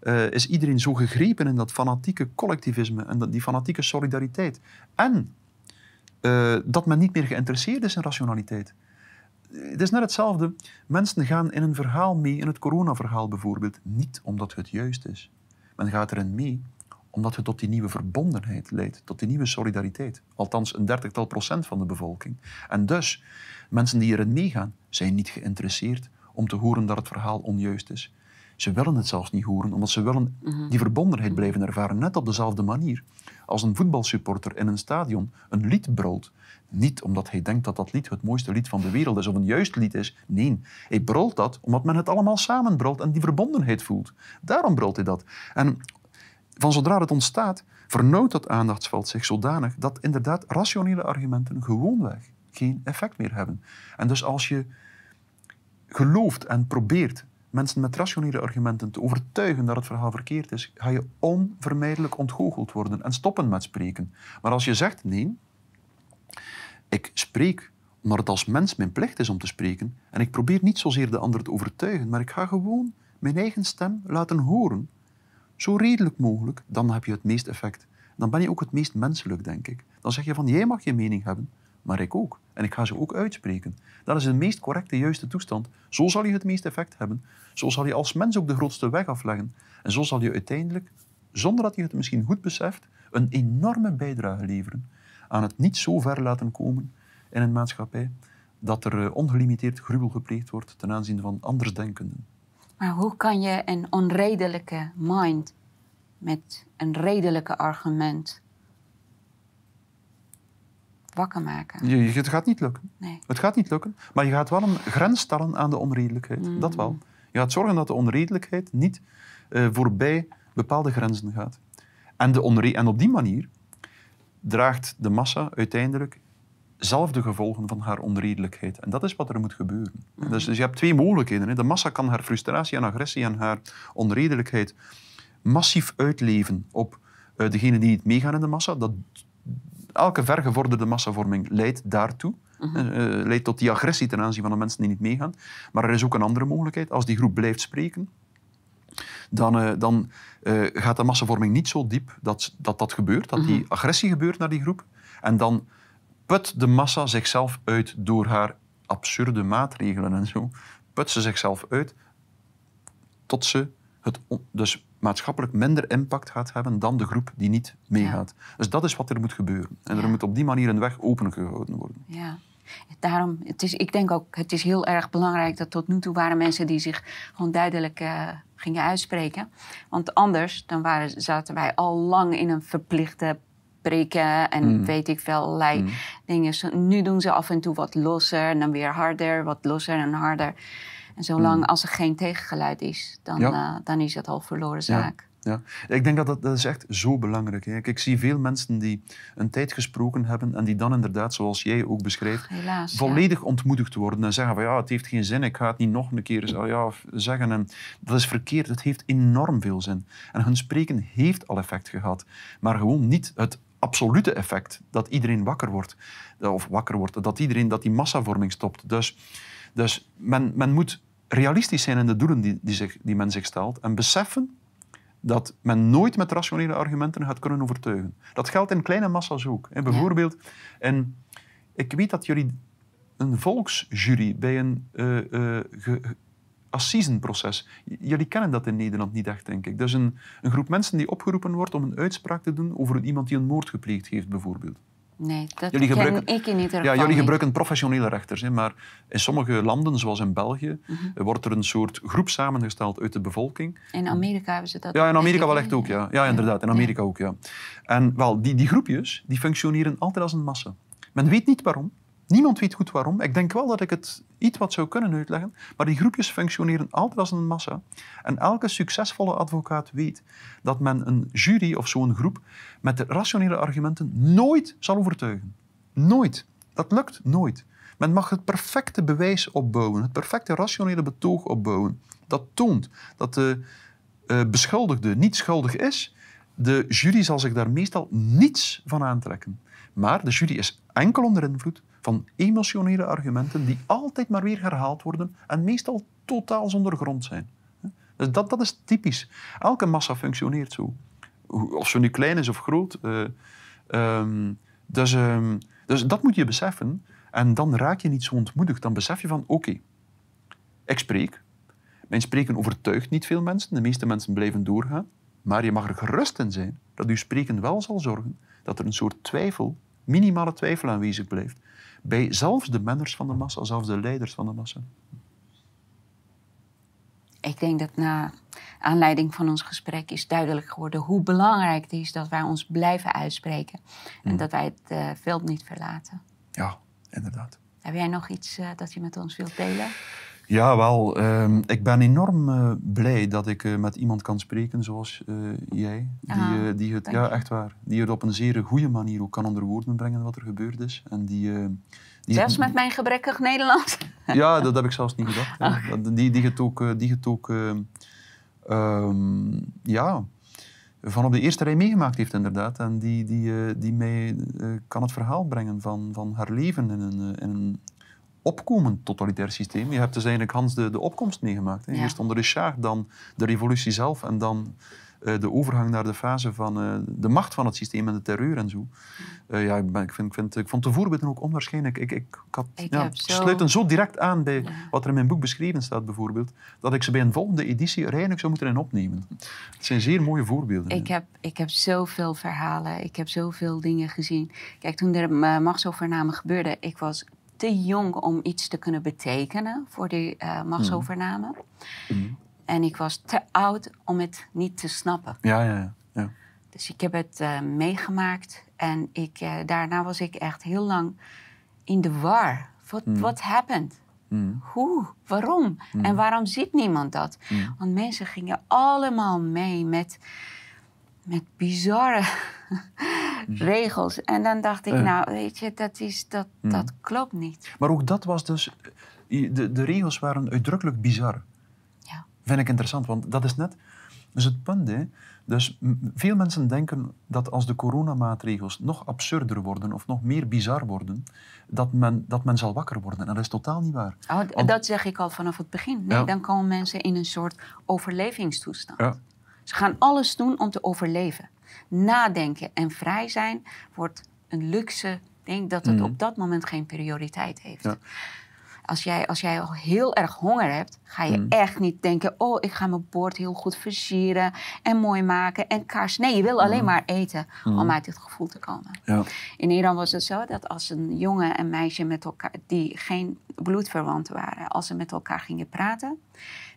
uh, is iedereen zo gegrepen in dat fanatieke collectivisme en die fanatieke solidariteit. En uh, dat men niet meer geïnteresseerd is in rationaliteit het is net hetzelfde. Mensen gaan in een verhaal mee, in het coronaverhaal bijvoorbeeld, niet omdat het juist is. Men gaat erin mee omdat het tot die nieuwe verbondenheid leidt, tot die nieuwe solidariteit. Althans, een dertigtal procent van de bevolking. En dus, mensen die erin meegaan, zijn niet geïnteresseerd om te horen dat het verhaal onjuist is. Ze willen het zelfs niet horen, omdat ze willen die verbondenheid blijven ervaren. Net op dezelfde manier als een voetbalsupporter in een stadion een lied brult. Niet omdat hij denkt dat dat lied het mooiste lied van de wereld is of een juist lied is. Nee, hij brult dat omdat men het allemaal samen brult en die verbondenheid voelt. Daarom brult hij dat. En van zodra het ontstaat, vernauwt dat aandachtsveld zich zodanig dat inderdaad rationele argumenten gewoonweg geen effect meer hebben. En dus als je gelooft en probeert mensen met rationele argumenten te overtuigen dat het verhaal verkeerd is, ga je onvermijdelijk ontgoocheld worden en stoppen met spreken. Maar als je zegt nee, ik spreek omdat het als mens mijn plicht is om te spreken en ik probeer niet zozeer de ander te overtuigen, maar ik ga gewoon mijn eigen stem laten horen, zo redelijk mogelijk, dan heb je het meest effect. dan ben je ook het meest menselijk, denk ik. Dan zeg je van, jij mag je mening hebben, maar ik ook. En ik ga ze ook uitspreken. Dat is de meest correcte, juiste toestand. Zo zal je het meeste effect hebben. Zo zal je als mens ook de grootste weg afleggen. En zo zal je uiteindelijk, zonder dat je het misschien goed beseft, een enorme bijdrage leveren aan het niet zo ver laten komen in een maatschappij dat er eh, ongelimiteerd gruwel gepleegd wordt ten aanzien van andersdenkenden. Maar hoe kan je een onredelijke mind met een redelijke argument wakker maken? Je, het gaat niet lukken. Nee. Het gaat niet lukken, maar je gaat wel een grens stellen aan de onredelijkheid. Dat wel. Je gaat zorgen dat de onredelijkheid niet eh, voorbij bepaalde grenzen gaat. En, de en op die manier draagt de massa uiteindelijk zelf de gevolgen van haar onredelijkheid. En dat is wat er moet gebeuren. Dus, dus je hebt twee mogelijkheden. Hè. De massa kan haar frustratie en agressie en haar onredelijkheid massief uitleven op eh degenen die niet meegaan in de massa. Dat, elke vergevorderde massavorming leidt daartoe. Eh, eh, leidt tot die agressie ten aanzien van de mensen die niet meegaan. Maar er is ook een andere mogelijkheid. Als die groep blijft spreken, dan, eh, dan eh, gaat de massavorming niet zo diep dat dat, dat gebeurt, dat die agressie gebeurt naar die groep. En dan put de massa zichzelf uit door haar absurde maatregelen en zo. Put ze zichzelf uit tot ze het dus maatschappelijk minder impact gaat hebben dan de groep die niet meegaat. Dus dat is wat er moet gebeuren. En er moet op die manier een weg opengehouden worden. Ja. Daarom, het is, ik denk ook, het is heel erg belangrijk dat tot nu toe waren mensen die zich gewoon duidelijk eh, gingen uitspreken. Want anders dan waren, zaten wij al lang in een verplichte preken en Mm. weet ik veel allerlei Mm. dingen. Nu doen ze af en toe wat losser en dan weer harder, wat losser en harder. En zolang als er geen tegengeluid is, dan, Mm. Ja. eh, dan is het al verloren zaak. Ja, ik denk dat dat, dat is echt zo belangrijk is. Ik zie veel mensen die een tijd gesproken hebben en die dan inderdaad, zoals jij ook beschrijft, Helaas. ja. volledig ontmoedigd worden en zeggen van ja, het heeft geen zin, ik ga het niet nog een keer ja, zeggen. En dat is verkeerd, het heeft enorm veel zin. En hun spreken heeft al effect gehad, maar gewoon niet het absolute effect dat iedereen wakker wordt. Of wakker wordt, dat iedereen, dat die massavorming stopt. Dus, dus men, men moet realistisch zijn in de doelen die, die, zich, die men zich stelt en beseffen dat men nooit met rationele argumenten gaat kunnen overtuigen. Dat geldt in kleine massa's ook. hè. Bijvoorbeeld, in, ik weet dat jullie een volksjury bij een ge- ge- assisenproces, jullie kennen dat in Nederland niet echt, denk ik. Dus een, een groep mensen die opgeroepen wordt om een uitspraak te doen over iemand die een moord gepleegd heeft, bijvoorbeeld. Nee, dat Jullie ken gebruiken- ik in ieder geval Ja, jullie gebruiken professionele rechters, hè, maar in sommige landen, zoals in België, Mhm. wordt er een soort groep samengesteld uit de bevolking In Amerika hebben ze dat ja, in Amerika ik, wel echt ook, ja. Ja, inderdaad, in Ja. Amerika ook, ja. En wel, die, die groepjes, die functioneren altijd als een massa. Men weet niet waarom. Niemand weet goed waarom. Ik denk wel dat ik het iets wat zou kunnen uitleggen, maar die groepjes functioneren altijd als een massa. En elke succesvolle advocaat weet dat men een jury of zo'n groep met de rationele argumenten nooit zal overtuigen. Nooit. Dat lukt nooit. Men mag het perfecte bewijs opbouwen, het perfecte rationele betoog opbouwen. Dat toont dat de eh, beschuldigde niet schuldig is. De jury zal zich daar meestal niets van aantrekken. Maar de jury is enkel onder invloed van emotionele argumenten die altijd maar weer herhaald worden en meestal totaal zonder grond zijn. Dus dat, dat is typisch. Elke massa functioneert zo. Of ze nu klein is of groot. eh, ehm, dus, ehm, dus dat moet je beseffen. En dan raak je niet zo ontmoedigd. Dan besef je van, oké, ik spreek. Mijn spreken overtuigt niet veel mensen. De meeste mensen blijven doorgaan. Maar je mag er gerust in zijn dat uw spreken wel zal zorgen dat er een soort twijfel, minimale twijfel aanwezig blijft. Bij zelfs de menners van de massa, zelfs de leiders van de massa. Ik denk dat na aanleiding van ons gesprek is duidelijk geworden hoe belangrijk het is dat wij ons blijven uitspreken. En dat wij het eh, veld niet verlaten. Ja, inderdaad. Heb jij nog iets eh, dat je met ons wilt delen? Ja, wel. ehm, ik ben enorm eh, blij dat ik eh, met iemand kan spreken zoals eh, jij. Die, Ah, die het, ja, echt waar. Die het op een zeer goede manier ook kan onder woorden brengen wat er gebeurd is. En die, die Zelfs het- met mijn gebrekkig Nederlands? Ja, dat heb ik zelfs niet gedacht. Die, die het ook, die het ook eh, ehm, ja, van op de eerste rij meegemaakt heeft, inderdaad. En die, die, die mij kan het verhaal brengen van, van haar leven in een, in een opkomend totalitair systeem. Je hebt dus eigenlijk Hans de, de opkomst meegemaakt. Hè. Ja. Eerst onder de Shah, dan de revolutie zelf en dan eh, de overgang naar de fase van eh, de macht van het systeem en de terreur en zo. Eh, ja, ik, ben, ik, vind, ik, vind, ik vond de voorbeelden ook onwaarschijnlijk. Ik, ik, ik, had, ja, zo- sluiten zo direct aan bij Ja. wat er in mijn boek beschreven staat, bijvoorbeeld, dat ik ze bij een volgende editie er eigenlijk zou moeten in opnemen. Het zijn zeer mooie voorbeelden. Ik heb, ik heb zoveel verhalen, ik heb zoveel dingen gezien. Kijk, toen er eh, machtsovername gebeurde, ik was te jong om iets te kunnen betekenen voor die eh, machtsovername. Mhm. En ik was te oud om het niet te snappen. Ja, ja, ja. ja. Dus ik heb het eh, meegemaakt en ik, eh, daarna was ik echt heel lang in de war. Wat Mm. happened? Mhm. Hoe? Waarom? En waarom ziet niemand dat? Want mensen gingen allemaal mee met, met bizarre regels. En dan dacht ik, Eh. nou, weet je, dat, is, dat, dat klopt niet. Maar ook dat was dus... De, de regels waren uitdrukkelijk bizar. Ja. Vind ik interessant, want dat is net... Dus het punt, hè. Dus veel mensen denken dat als de coronamaatregels nog absurder worden of nog meer bizar worden, dat men, dat men zal wakker worden. En dat is totaal niet waar. Oh, Want- dat zeg ik al vanaf het begin. Nee, Ja. dan komen mensen in een soort overlevingstoestand. Ja. Ze gaan alles doen om te overleven. Nadenken en vrij zijn wordt een luxe. Ik denk dat het Mhm. op dat moment geen prioriteit heeft. Ja. Als, jij, als jij al heel erg honger hebt, ga je Mhm. echt niet denken... oh, ik ga mijn bord heel goed versieren en mooi maken en kaars. Nee, je wil alleen maar eten om uit dit gevoel te komen. Ja. In Iran was het zo dat als een jongen en meisje met elkaar, die geen bloedverwanten waren, als ze met elkaar gingen praten,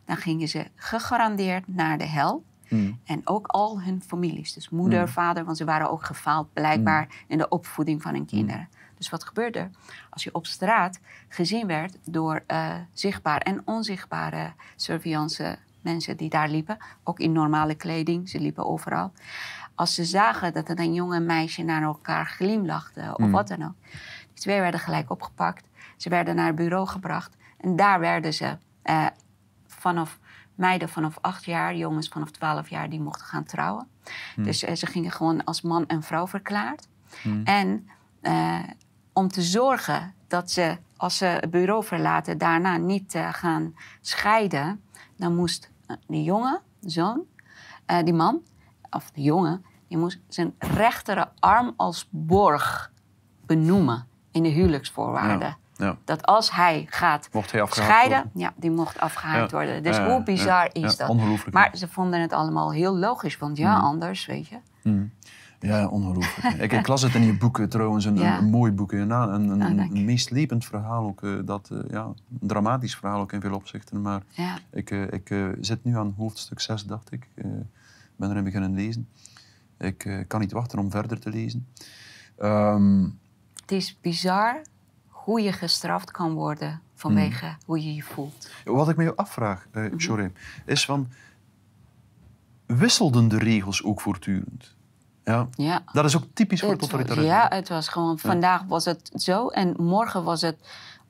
dan gingen ze gegarandeerd naar de hel. Mm. En ook al hun families, dus moeder, Mm. vader, want ze waren ook gefaald blijkbaar in de opvoeding van hun kinderen. Dus wat gebeurde er? Als je op straat gezien werd door eh, zichtbaar en onzichtbare surveillance mensen die daar liepen, ook in normale kleding, ze liepen overal. Als ze zagen dat er een jongen en meisje naar elkaar glimlachten of Mm. wat dan ook, die twee werden gelijk opgepakt. Ze werden naar het bureau gebracht en daar werden ze eh, vanaf meiden vanaf acht jaar, jongens vanaf twaalf jaar, die mochten gaan trouwen. Dus eh, ze gingen gewoon als man en vrouw verklaard. En eh, om te zorgen dat ze, als ze het bureau verlaten, daarna niet eh, gaan scheiden, dan moest die jongen, de zoon, die man, of de jongen, die moest zijn rechterarm als borg benoemen in de huwelijksvoorwaarden. Ja. Ja. Dat als hij gaat Mocht hij scheiden, worden. ja, die mocht afgehaakt Ja. worden. Dus hoe bizar is ja, dat? ongelooflijk, Maar ze vonden het allemaal heel logisch, want ja, anders, weet je. Mm. Ja, ongelooflijk. ik, ik las het in je boeken trouwens, een, Ja. een, een mooi boek. Een, een, een, een lepend verhaal ook. eh, dat, eh, ja, een dramatisch verhaal ook in veel opzichten. Maar ik, eh, ik zit nu aan hoofdstuk 6, dacht ik. Ik ben erin beginnen lezen. Ik kan niet wachten om verder te lezen. Ehm, Het is bizar hoe je gestraft kan worden vanwege Mm. hoe je je voelt. wat ik me afvraag. Shorey, is van... Wisselden de regels ook voortdurend? Ja, Ja. dat is ook typisch voor Het ja, het was gewoon, vandaag was het zo en morgen was het,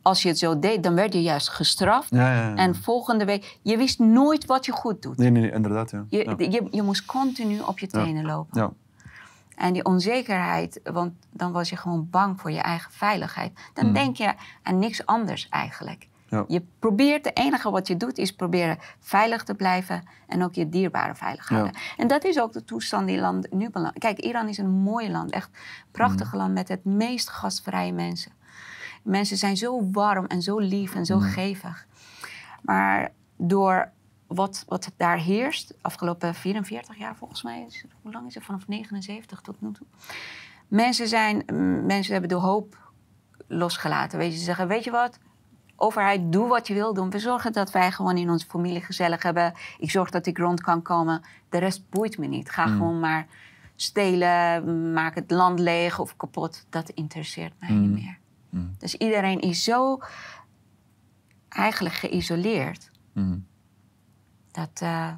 als je het zo deed, dan werd je juist gestraft. Ja. En volgende week, je wist nooit wat je goed doet. Nee, nee, nee, inderdaad. Ja. Je, ja. je, je moest continu op je tenen lopen. ja. En die onzekerheid, want dan was je gewoon bang voor je eigen veiligheid. Dan Mm. denk je aan niks anders eigenlijk. Ja. Je probeert, het enige wat je doet, is proberen veilig te blijven en ook je dierbaren veilig houden. En dat is ook de toestand die land nu belandt. Kijk, Iran is een mooi land, echt een prachtig land met het meest gastvrije mensen. Mensen zijn zo warm en zo lief en zo gevig. Maar door wat, wat daar heerst, de afgelopen 44 jaar volgens mij, is, hoe lang is het? Vanaf 79 tot nu toe. Mensen, zijn, mensen hebben de hoop losgelaten. Weet je, ze zeggen, weet je wat? Overheid, doe wat je wil doen. We zorgen dat wij gewoon in onze familie gezellig hebben. Ik zorg dat ik rond kan komen. De rest boeit me niet. Ga gewoon maar stelen, maak het land leeg of kapot. Dat interesseert mij niet meer. Mm. Dus iedereen is zo eigenlijk geïsoleerd. Dat, eh,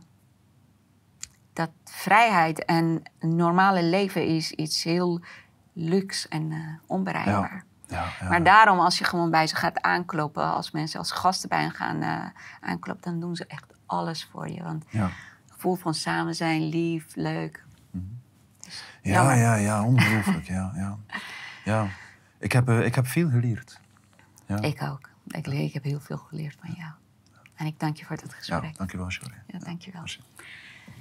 dat vrijheid en een normale leven is iets heel luxe en eh, onbereikbaar. Ja, ja. Maar daarom, als je gewoon bij ze gaat aankloppen, als mensen als gasten bij hen gaan eh, aankloppen, dan doen ze echt alles voor je. Want ja. het gevoel van samen zijn, lief, leuk. Ja, Jammer. ja, ja, ongelooflijk. ja, ja. ja. Ik, heb, ik heb veel geleerd. Ja, Ik ook. Ik, ik heb heel veel geleerd van jou. En ik dank je voor dit ja gesprek. dankjewel, Shirley. Ja, dank je wel.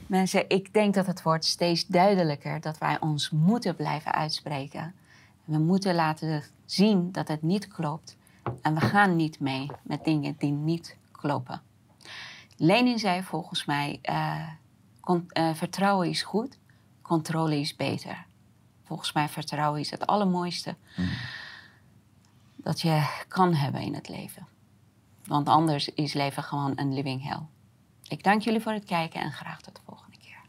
Mensen, ik denk dat het wordt steeds duidelijker dat wij ons moeten blijven uitspreken. We moeten laten zien dat het niet klopt. En we gaan niet mee met dingen die niet kloppen. Lenin zei volgens mij: uh, uh, vertrouwen is goed, controle is beter. Volgens mij vertrouwen is het allermooiste mm. dat je kan hebben in het leven. Want anders is leven gewoon een living hell. Ik dank jullie voor het kijken en graag tot de volgende keer.